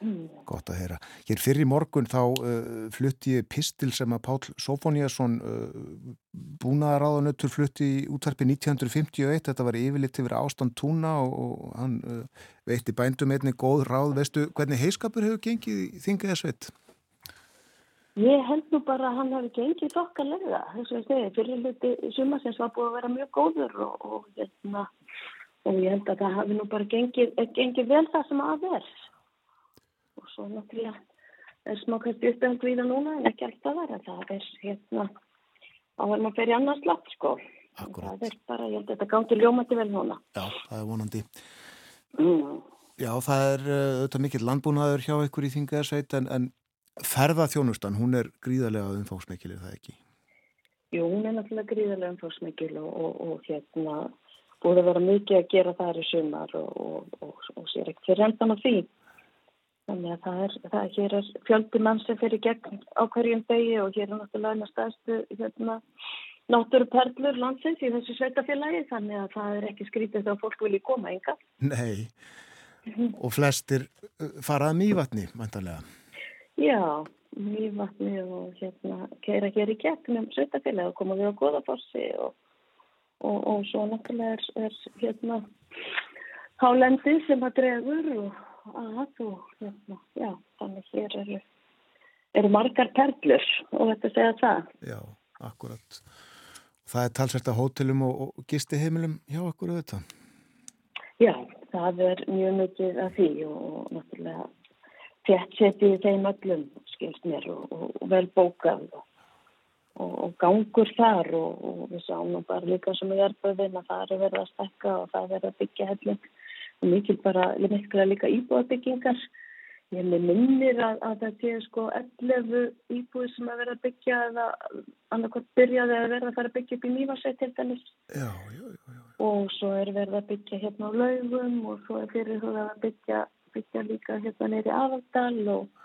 Mm. Gott að heyra. Hér fyrir morgun þá uh, flutti pistil sem að Pál Sofóniasson uh, búnaðaráðanöttur flutti í útvarpi 1951. Þetta var yfirleitt yfir ástand túna og, og hann uh, veitti bændum einni góð ráð. Veistu hvernig heiskapur hefur gengið í þingiða sveit? Ég held nú bara að hann hefur gengið segja, fyrirleiti sumasins var búið að vera mjög góður og, og, hérna, og ég held að það hafi nú bara gengið, gengið vel það sem að verð og svo náttúrulega er smá kannski uppehald við það núna en ekki alltaf þar en það er hérna áður maður fyrir annars lapp sko Akkurat. það er bara, ég held að þetta gangi ljómandi vel núna Já, það er vonandi mm. Já, það er uh, auðvitað mikill landbúnaður hjá ykkur í þingaðarsveit en, en ferðaþjónustan, hún er gríðarlega umfóksmikil, er það ekki? Jú, hún er náttúrulega gríðarlega umfóksmikil og, og, og hérna búið að vera mikið að gera það í sumar og, og sér ekkert fyrir endan á því Þannig að það er, það er, hér er fjöldi mann sem fyrir gegn á hverjum degi og hér er náttúrulega eina staðstu hérna, náttúruperlur landsins í þessu sveitafélagi þannig að það er ekki skrítið þegar fólk vilji koma enga. Nei, og flestir uh, farað mývatni, mæntalega. Já, mývatni og hérna keira hér í gegnum sveitafélagi og koma við á goðafossi og, og, og svo náttúrulega er, er hérna hálendi sem að dregur og að og hérna, já, þannig hér eru, eru margar perlur og þetta segja það. Já, akkurat. Það er talsvært að hótelum og, og gisti heimilum hjá okkur auðvitað? Já, það er mjög mikið af því og náttúrulega þett setið í þeim öllum skilst mér og, og, vel bókað og, og gangur þar og við sáum nú bara líka sem við erum að það er verið að stekka og það er verið að byggja helling og mikil bara líka íbúðabyggingar Ég minnir að, að það sé sko 11 íbúið sem að vera að byggja eða annarkot byrjaði að vera að fara að byggja upp í Mývarsveit til dæmis. Já, já, já, já. Og svo er verið að byggja hérna á laugum og svo er fyrir það að byggja, byggja líka hérna neyri aðaldal og,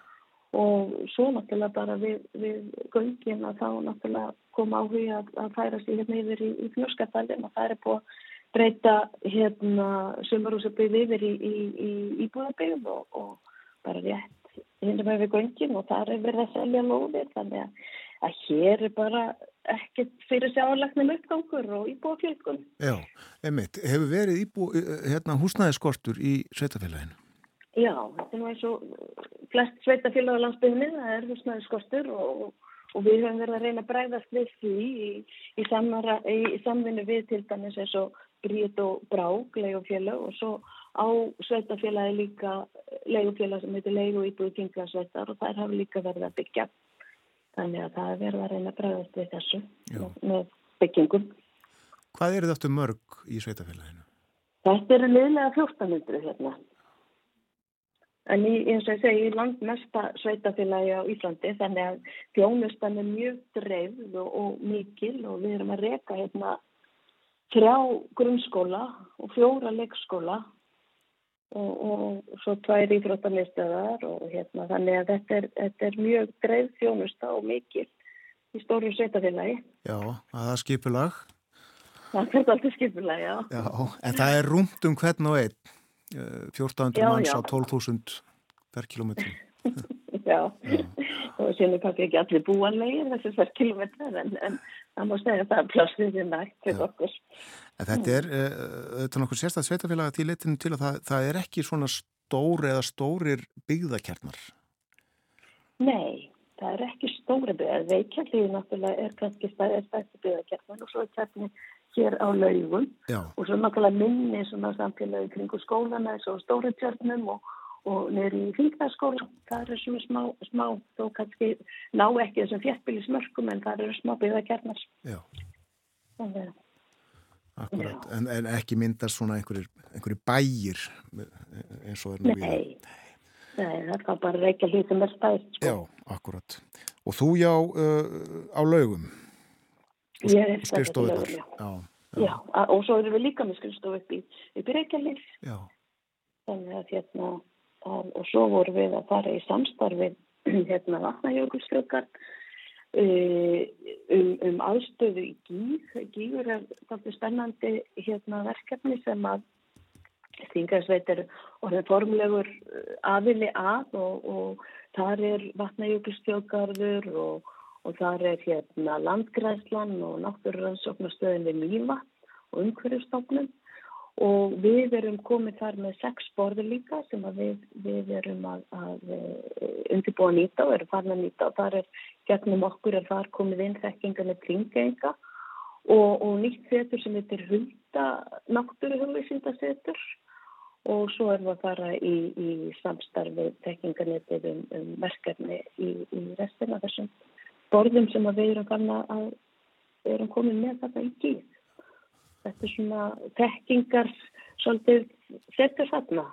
og svo náttúrulega bara við, við göngin að þá náttúrulega koma á því að, að færa sér hérna yfir í, í fnjóskapallin og það er búið breyta hérna sumarúsabið yfir í, í, í íbúðabið og, og bara rétt hindum við göngin og þar er verið að selja lóðir þannig að, að hér er bara ekkert fyrir sjáarlegnum uppgangur og íbúafjökun. Já, emitt, hefur verið íbú, hérna, húsnæðiskortur í sveitafélaginu? Já, þetta er nú eins og flest sveitafélag á landsbygðinni, það er húsnæðiskortur og, og við höfum verið að reyna að bræðast við því í, í, í, í samvinnu við til dæmis eins og Bríð og Brák, leið og svo á sveitafélagi líka leigufélag sem heitir leigu íbúi kringlasveitar og þær hafa líka verið að byggja þannig að það er verið að reyna að bregðast við þessu Já. með byggingum Hvað eru þetta mörg í sveitafélaginu? Þetta eru liðlega 1400 hérna en í, eins og ég segi, í landmesta sveitafélagi á Íslandi þannig að þjónustan er mjög dreifð og, og mikil og við erum að reyka hérna þrjá grunnskóla og fjóra leikskóla og, og svo tvær íþróttamistöðar og hérna þannig að þetta er, þetta er mjög greið þjónusta og mikil í stóru sveitafélagi. Já, að það er skipulag. Það er alltaf skipulag, já. Já, en það er rúmt um hvern og einn, 1400 já, manns já. á 12.000 per kilometri. já, já. og sérlega kannski ekki allir búanlegir þessi per kilometri en, en það má segja að það er plássið í nætt til okkur. En þetta er, þetta er nokkur sérstaklega sveitafélag til litinu til að það, það er ekki svona stóri eða stórir byggðakjarnar. Nei, það er ekki stóri byggðar. Veikjallíði náttúrulega er kannski stærsti byggðakjarnar og svo er kjarni hér á laugum Já. og svo náttúrulega minni svona samfélagi kringu skólana og stóri tjarnum og, og neyri í fíknaskóla. Það er svona smá, smá, þó kannski ná ekki þessum fjettbílismörkum en það eru smá byggðakjarnar. Já. Þannig Akkurat, en, en ekki myndast svona einhverjir, einhverjir bægir eins og er nú. Nei, nei, það er bara reykja hlýtum með stæð. Sko. Já, akkurat. Og þú já uh, á laugum? Ég er skrifstofið þar. Já, já. já, og svo erum við líka með skrifstofið upp í, í reykja hlýtt. Já. Þannig að hérna, að, og svo vorum við að fara í samstarfið hérna vatnajökulsfjökar Eh, um, um aðstöðu í gíg. Gígur er þáttið spennandi hérna, verkefni sem að Þingarsveit er orðin formlegur eh, aðili að og, og þar er vatnajökulstjókarður og, og þar er hérna landgræslan og náttúruransóknarstöðin við Mýva og umhverjastofnum og við erum komið þar með sex borður líka sem við, við erum að, að eh, undirbúa að nýta og erum farin að nýta. Og þar er gegnum okkur er þar komið inn þekkinga með kringenga og, og nýtt setur sem heitir hulda náttúruhugvísindasetur og svo erum við að fara í, í samstarfi þekkinganetið um, um verkefni í, í restina þessum borðum sem við erum, að, erum komið með þetta í tíð þetta er svona tekkingar svolítið setur þarna.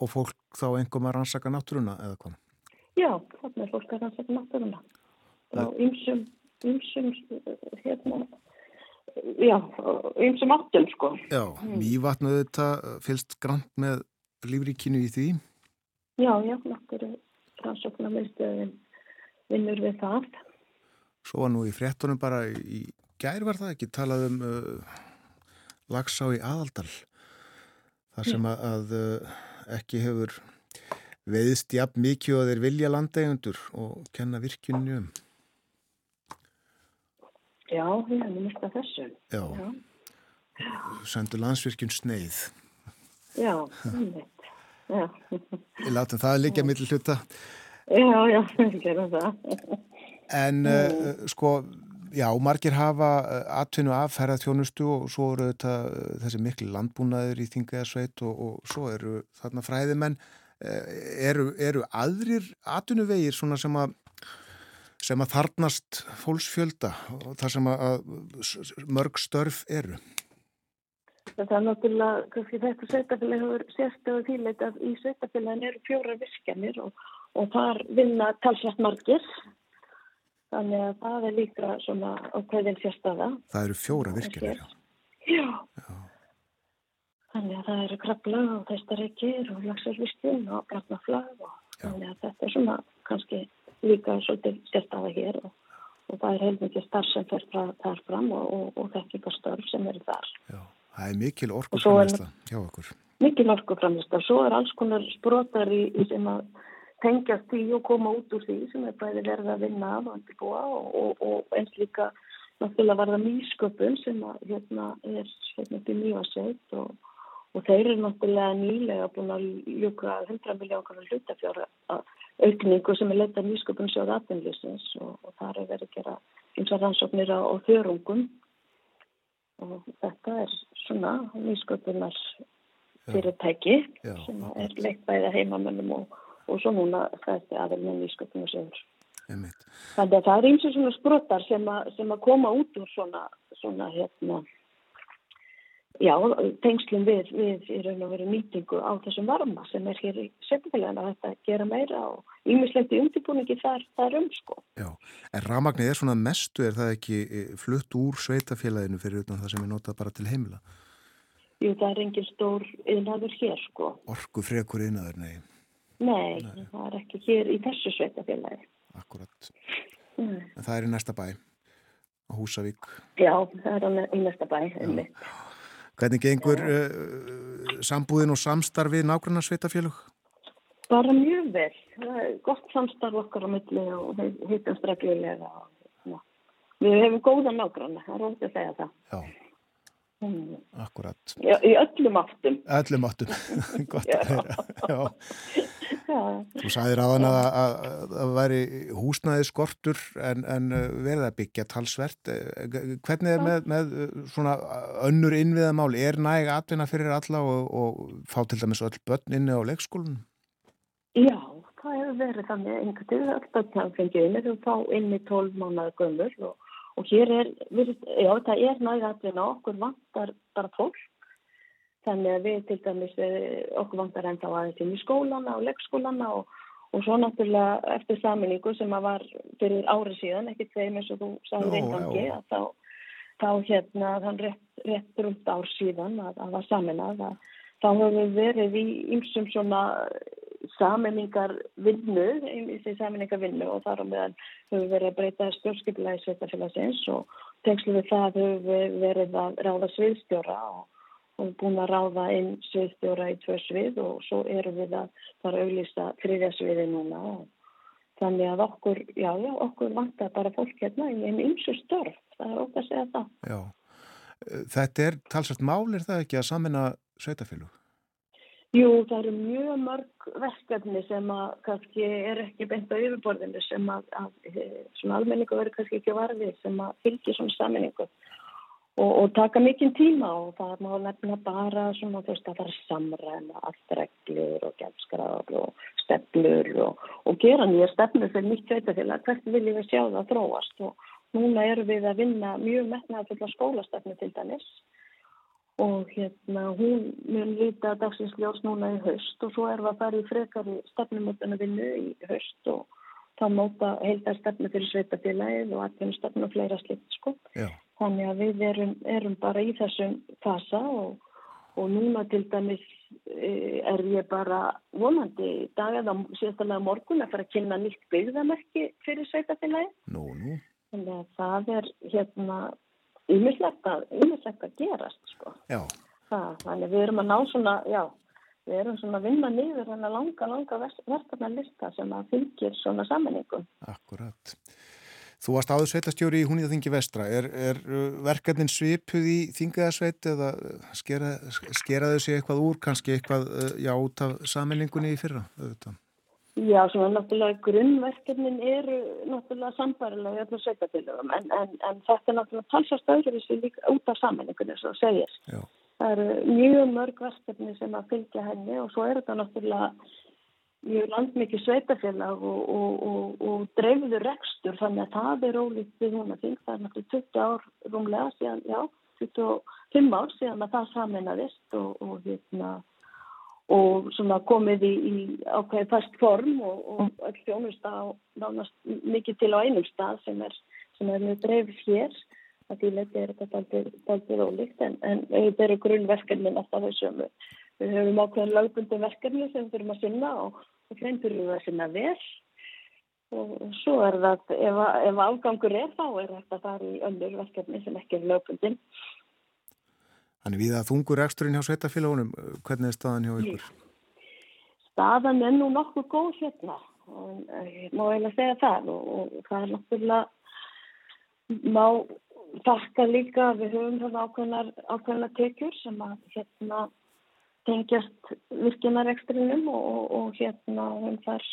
Og fólk þá einhverjum að rannsaka náttúruna eða hvað? Já, þarna er fólk að rannsaka náttúruna. Og ymsum, ymsum, hérna, já, ymsum áttum sko. Já, mývatnuðu þetta fylst grant með lífríkinu í því? Já, já, náttúru rannsóknar viðstöðin vinnur við það. Svo var nú í frettunum bara í gær var það ekki talað um uh, lagsá í aðaldal þar sem að, að uh, ekki hefur veðist jafn mikið og þeir vilja landegundur og kenna virkjunni um. Já, ég hef mist að þessu. Já, Já. Sendu landsvirkjun sneið. Já, veit Ég látum það líka millir hluta. Já, já, ég gerum það. En uh, sko Já, margir hafa atvinnu af ferðarþjónustu og svo eru þetta þessi miklu landbúnaður í þingaðarsveit og, og svo eru þarna fræðimenn. Eru, eru aðrir atvinnuvegir svona sem að sem að þarnast fólksfjölda og þar sem að mörg störf eru? Það er náttúrulega, kannski þetta sveitafélag hefur sérstöðu þýleit að í sveitafélagin eru fjóra virkjanir og, og þar vinna talsvægt margir. Þannig að það er líka svona ákveðin sérstöða. Það eru fjóra virkjanir, já. Já. Þannig að það eru krabla og þeistareikir og lagsarvistin og grafnaflag og já. þannig að þetta er svona kannski líka svolítið sérstafa hér og, og það er heilmikið starf sem fer þar fram og, og, og þekkingarstörf sem eru þar. Já, það er mikil orkuframlista hjá okkur. Mikil orkuframlista, svo er alls konar brotar í, í sem að tengjast því og koma út úr því sem er bæði verið að vinna af og undirbúa og eins líka náttúrulega varða nýsköpun sem að, hérna, er hérna til nýjasveit og og þeir eru náttúrulega nýlega búin að ljúka 100 miljónar hlutafjára aukningu sem er leitað nýsköpun sjóð aðbundlisins og, og það er verið að gera eins og rannsóknir á, á þörungum. Og þetta er svona nýsköpunar fyrirtæki já, sem er leitt bæða heimamennum og, og svo núna er aðeins með nýsköpunar sjóður. Þannig að það er eins og svona sprottar sem, sem að koma út úr svona, svona hérna já, tengslum við, við í raun og veru nýtingu á þessum varma sem er hér í setjafélagina að þetta gera meira og ímislegt í undirbúningi þar, þar um sko. Já, en ramagnir er svona mestu, er það ekki eh, flutt úr sveitafélaginu fyrir utan það sem er notað bara til heimila? Jú, það er engin stór yðnaður hér sko. Orku frekur yðnaður, nei. Nei. Nei, það er ekki hér í þessu sveitafélagi. Akkurat. Mm. En það er í næsta bæ, á Húsavík. Já, það er í næsta bæ, einmitt. Hvernig gengur uh, sambúðin og samstarfið nákvæmna sveitafélug? Bara mjög vel. Gott samstarf okkar á milli og hittumst reglulega. Við hefum góða nákvæmna, það er ótt að segja það. Já. Akkurat. Já, í öllum áttum. Öllum áttum, gott að heyra. Já. Þú sagðir aðan að það væri húsnaði skortur en, en uh, verða að byggja talsvert. Eh, hvernig er með, með uh, svona önnur innviðamál? Er næg atvinna fyrir alla og, og fá til dæmis öll börn inni á leikskólunum? Já, það hefur verið þannig einhvern veginn öll börn það fengið inn eða fá inn í 12 mánuða gömur og, og hér er, já það er næg atvinna okkur vantar bara fólk. Þannig að við til dæmis eh, okkur vantar enda á aðeins í skólana og leggskólana og, og svo náttúrulega eftir saminningu sem að var fyrir árið síðan, ekki þeim eins og þú sagði reyngangi, að þá, þá hérna þann rétt, rétt rúmt ár síðan að það var saminað að þá höfum við verið í ymsum svona saminningar vinnu, í þessi saminningar vinnu og þar á meðan höfum við verið að breyta stjórnskipilæði sveitafélagsins og tengslu við það höfum við verið að ráða sviðstjóra og og búin að ráða inn sviðstjóra í tvö svið og svo erum við að fara að auglýsta þriðja sviði núna og þannig að okkur, já, já, okkur vantar bara fólk hérna í einn ymsu störf, það er ótt að segja það. Já, þetta er talsvægt mál, er það ekki að samina sveitafélag? Jú, það eru mjög mörg verkefni sem að kannski er ekki beint á yfirborðinu sem að, að svona almenningu verður kannski ekki varfið sem að fylgja svona saminningu og, og taka mikinn tíma og það má nefna bara svona þú veist að það er samræna allt reglur og gefskráð og stefnur og, og gera nýja stefnur fyrir nýtt sveitafélag hvert viljum við sjá það þróast? Og núna erum við að vinna mjög metnaða fulla skólastefnu til dæmis og hérna hún mun líta dagsins ljós núna í haust og svo erum við að fara í frekari stefnumötuna vinnu í haust og þá móta heildar stefnu fyrir sveitafélagið og aðeins stefnu og fleira slikt sko. Já. Þannig að við erum, erum bara í þessum fasa og, og núna til dæmis e, er ég bara vonandi dagað á síðastalega morgun að fara að kynna nýtt byggðamerki fyrir sveitafélagi. Nú, nú. Þannig að það er hérna ymislegt að, að gerast, sko. Það, þannig við erum að ná svona, já, við erum svona að vinna niður en að langa, langa verkefna lista sem að fylgir svona sammenningu. Akkurat. Þú varst áður sveitastjóri í Húníðaþingi vestra. Er, er uh, verkefnin svipuð í þingaðarsveit eða skera, skeraðu sig eitthvað úr, kannski eitthvað uh, já, út af saminlingunni í fyrra? Auðvitað? Já, svona náttúrulega grunnverkefnin eru náttúrulega sambarilega í öllum sveitafélagum en, en, en þetta er náttúrulega talsast öðru þessu líka út af samanleikunni sem það segir. Já. Það eru mjög mörg verkefni sem að fylgja henni og svo er þetta náttúrulega mjög landmikið sveitafélag og, og, og, og dreifður rekstur þannig að það er ólítið við hún að þing. Það er náttúrulega 20 ár rúmlega síðan, já, 25 ár síðan að það saminnaðist og hérna og svona komið í, í ákveði fast form og, og öll fjónusta á nánast mikið til á einum stað sem er, sem er með dreifis hér. Að því leiti er þetta aldrei ólíkt en, en auðvitað eru grunnverkefnin alltaf þessum við höfum ákveðin lögbundum verkefni sem við þurfum að sinna og, og hrein þurfum við að sinna vel. Og, og svo er það ef, ef afgangur er þá er þetta þar í öllur verkefni sem ekki er lögbundin Þannig við að þungur eksturinn hjá sveitafélagunum, hvernig er staðan hjá ykkur? Staðan er nú nokkuð góð hérna ég má eiginlega segja það og, og það er náttúrulega má þakka líka við höfum þarna ákveðnar, ákveðnar tekjur sem að hérna tengjast virkinnareksturinnum og, og, og hérna höfum þar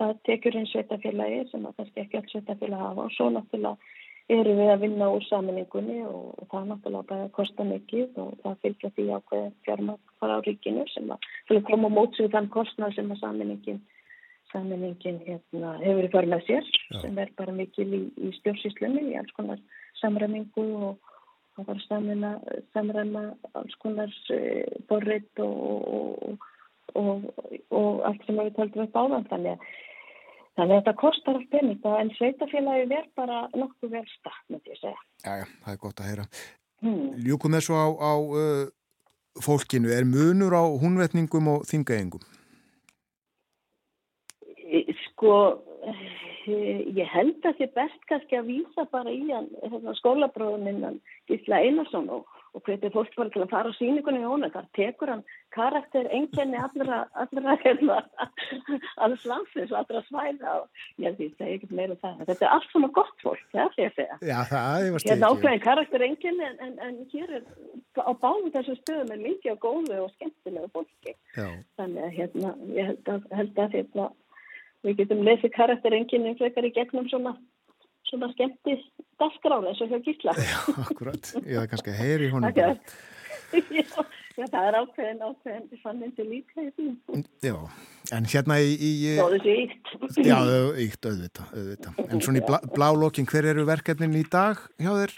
það tekjur einn sveitafélagi sem að kannski ekki alls sveitafélagi hafa og svo náttúrulega eru við að vinna úr saminningunni og, og það náttúrulega bara að kosta mikið og það fylgja því ákveð fjármæk fara á ríkinu sem að fyrir koma móts við þann kostnað sem að saminningin saminningin hérna, hefur í fyrir með sér Já. sem er bara mikil í, í stjórnsýslunni í alls konar samræmingu og það var samina samræma alls konar e, borrið og, og, og allt sem við taldum upp áðan þannig að Þannig að þetta kostar allt peninga en sveitafélagi verð bara nokkuð vel stað, myndi ég segja. Já, já, það er gott að heyra. Hmm. Ljúkum þessu á, á uh, fólkinu. Er munur á húnvetningum og þingaengum? Sko, eh, ég held að þið best kannski að vísa bara í hann, hérna, skólabróðuninnan Gísla Einarsson og og hvernig fólk var til að fara á síningunni í hónu þar tekur hann karakter enginni allra, allra hérna, alls landsins og allra svæða og ég segja ekkert meira um það. Þetta er allt svona gott fólk, það er því að segja. Já, það er hérna ákveðin karakter enginni en, en, en hér er á báðum þessu stöðum er mikið á góðu og skemmtilegu fólki. Já. þannig að hérna ég held að, held að hérna, við getum lesið karakter enginni frekar í gegnum svona svona skemmti dasgráð eins og hjá gísla. Já, akkurat. Ég það kannski að heyri honum. já, já, það er ákveðin, ákveðin, ég fann hindi líka í því. Já, en hérna í... í já, þessi íkt. Já, íkt, auðvitað, auðvitað. En svona í blá, blálokkin, hver eru verkefnin í dag hjá þér?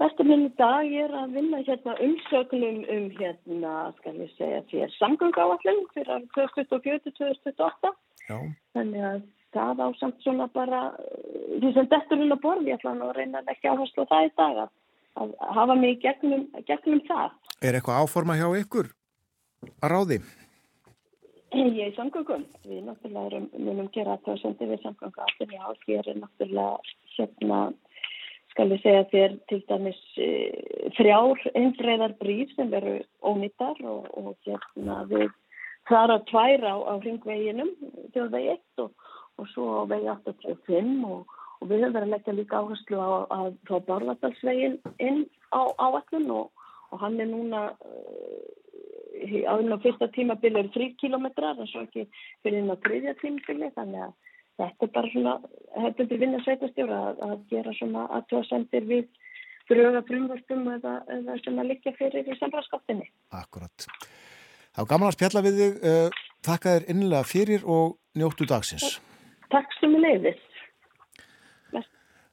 Verkefnin í dag er að vinna hérna umsöknum um hérna, skal ég segja, fyrir samgöngáallin fyrir 2024-2028. Já. Þannig að það á samt svona bara því sem dettur hún að borði ég ætla að reyna ekki áherslu á það í dag að hafa mig gegnum, gegnum það. Er eitthvað áforma hjá ykkur að ráði? Ég er samgöngum. Við náttúrulega erum, munum gera það sendi við samgöngu allir já, hér er náttúrulega hérna skal ég segja þér til dæmis e, þrjár einfræðar bríf sem veru ónittar og, og hérna við þar að tværa á, á ringveginum þjóðvegi 1 og og svo á vegi 85 og, og við höfum verið að leggja líka áherslu á að fá Barðardalsvegin inn á áallun og, og hann er núna uh, áður á fyrsta tímabili er 3 kilometrar en svo ekki fyrir inn á þriðja tímabili þannig að þetta er bara svona hefðundur vinna sveitastjóra að, að gera svona aðtjóðsendir við dröga frumvörstum eða, eða sem að liggja fyrir í samræðskaptinni. Akkurat. Þá gaman að spjalla við þig. Uh, þakka þér innlega fyrir og njóttu dagsins. Takk sem er leiðis.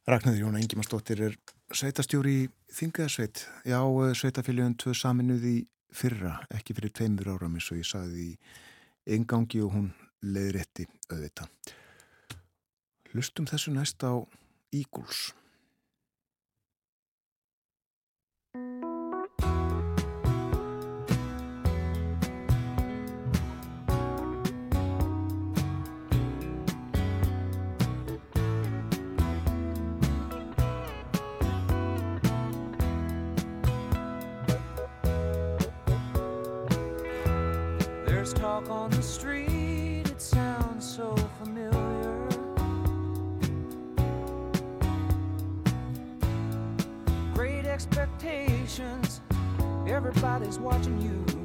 Ragnarður Jóna Ingimarsdóttir er sveitastjóri í Þingaðsveit. Já, eh, sveitafélagin tvö saminuð í fyrra, ekki fyrir tveimur áram eins og ég saði í engangi og hún leiði rétti auðvita. Hlustum þessu næst á Eagles. talk on the street, it sounds so familiar. Great expectations, everybody's watching you.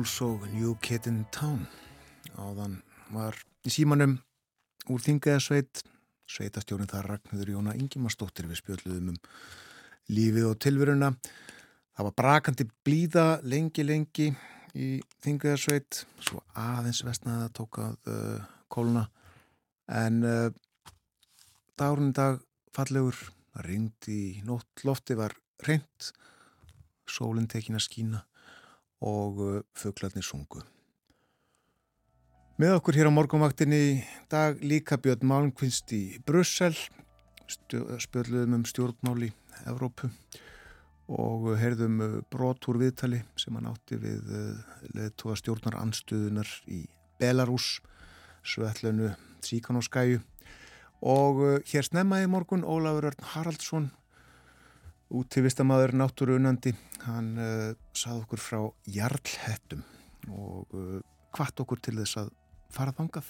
Schools og New Kid in Town. Áðan var í símanum úr Þingaðasveit sveitastjónin þar Ragnhjörður Jóna Ingimarsdóttir. Við spjöldluðum um lífið og tilveruna. Það var brakandi blíða lengi lengi í Þingaðasveit svo aðeins vestnaða tókað uh, eh, kóluna en eh, uh, dárun dag fallegur það ringdi í nótt lofti var reynd sólinn tekin að skína og uh, fugglarnir sungu. Með okkur hér á morgunvaktinni í dag líka Björn Malmqvist í Brussel, spjörluðum um stjórnmáli Evrópu og uh, heyrðum uh, brotur viðtali sem hann átti við leðtóa stjórnar anstuðunar í Belarus, svellunu Tríkanóskæju og hér snemmaði morgun Ólafur Örn Haraldsson útivistamæður náttúru unandi hann uh, sað okkur frá jarlhettum og uh, hvart okkur til þess að fara þangað.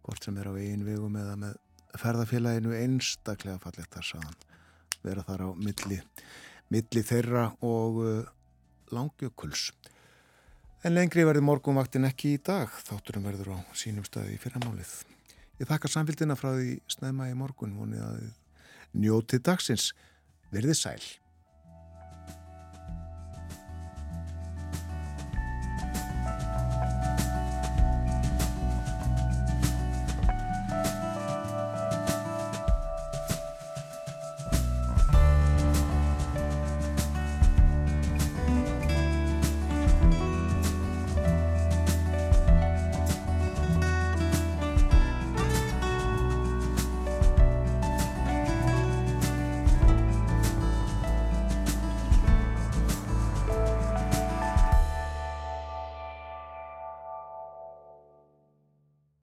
Hvort sem er á eigin vegum eða með ferðafélaginu einstaklega fallegt þar saðan vera þar á milli, milli þeirra og uh, langjökuls. En lengri verður morgunvaktin ekki í dag. Þátturum verður á sínum staði í fyrramálið. Ég þakka samfélgina frá því snæma í morgun. Vonið að þið njótið dagsins verðið sæl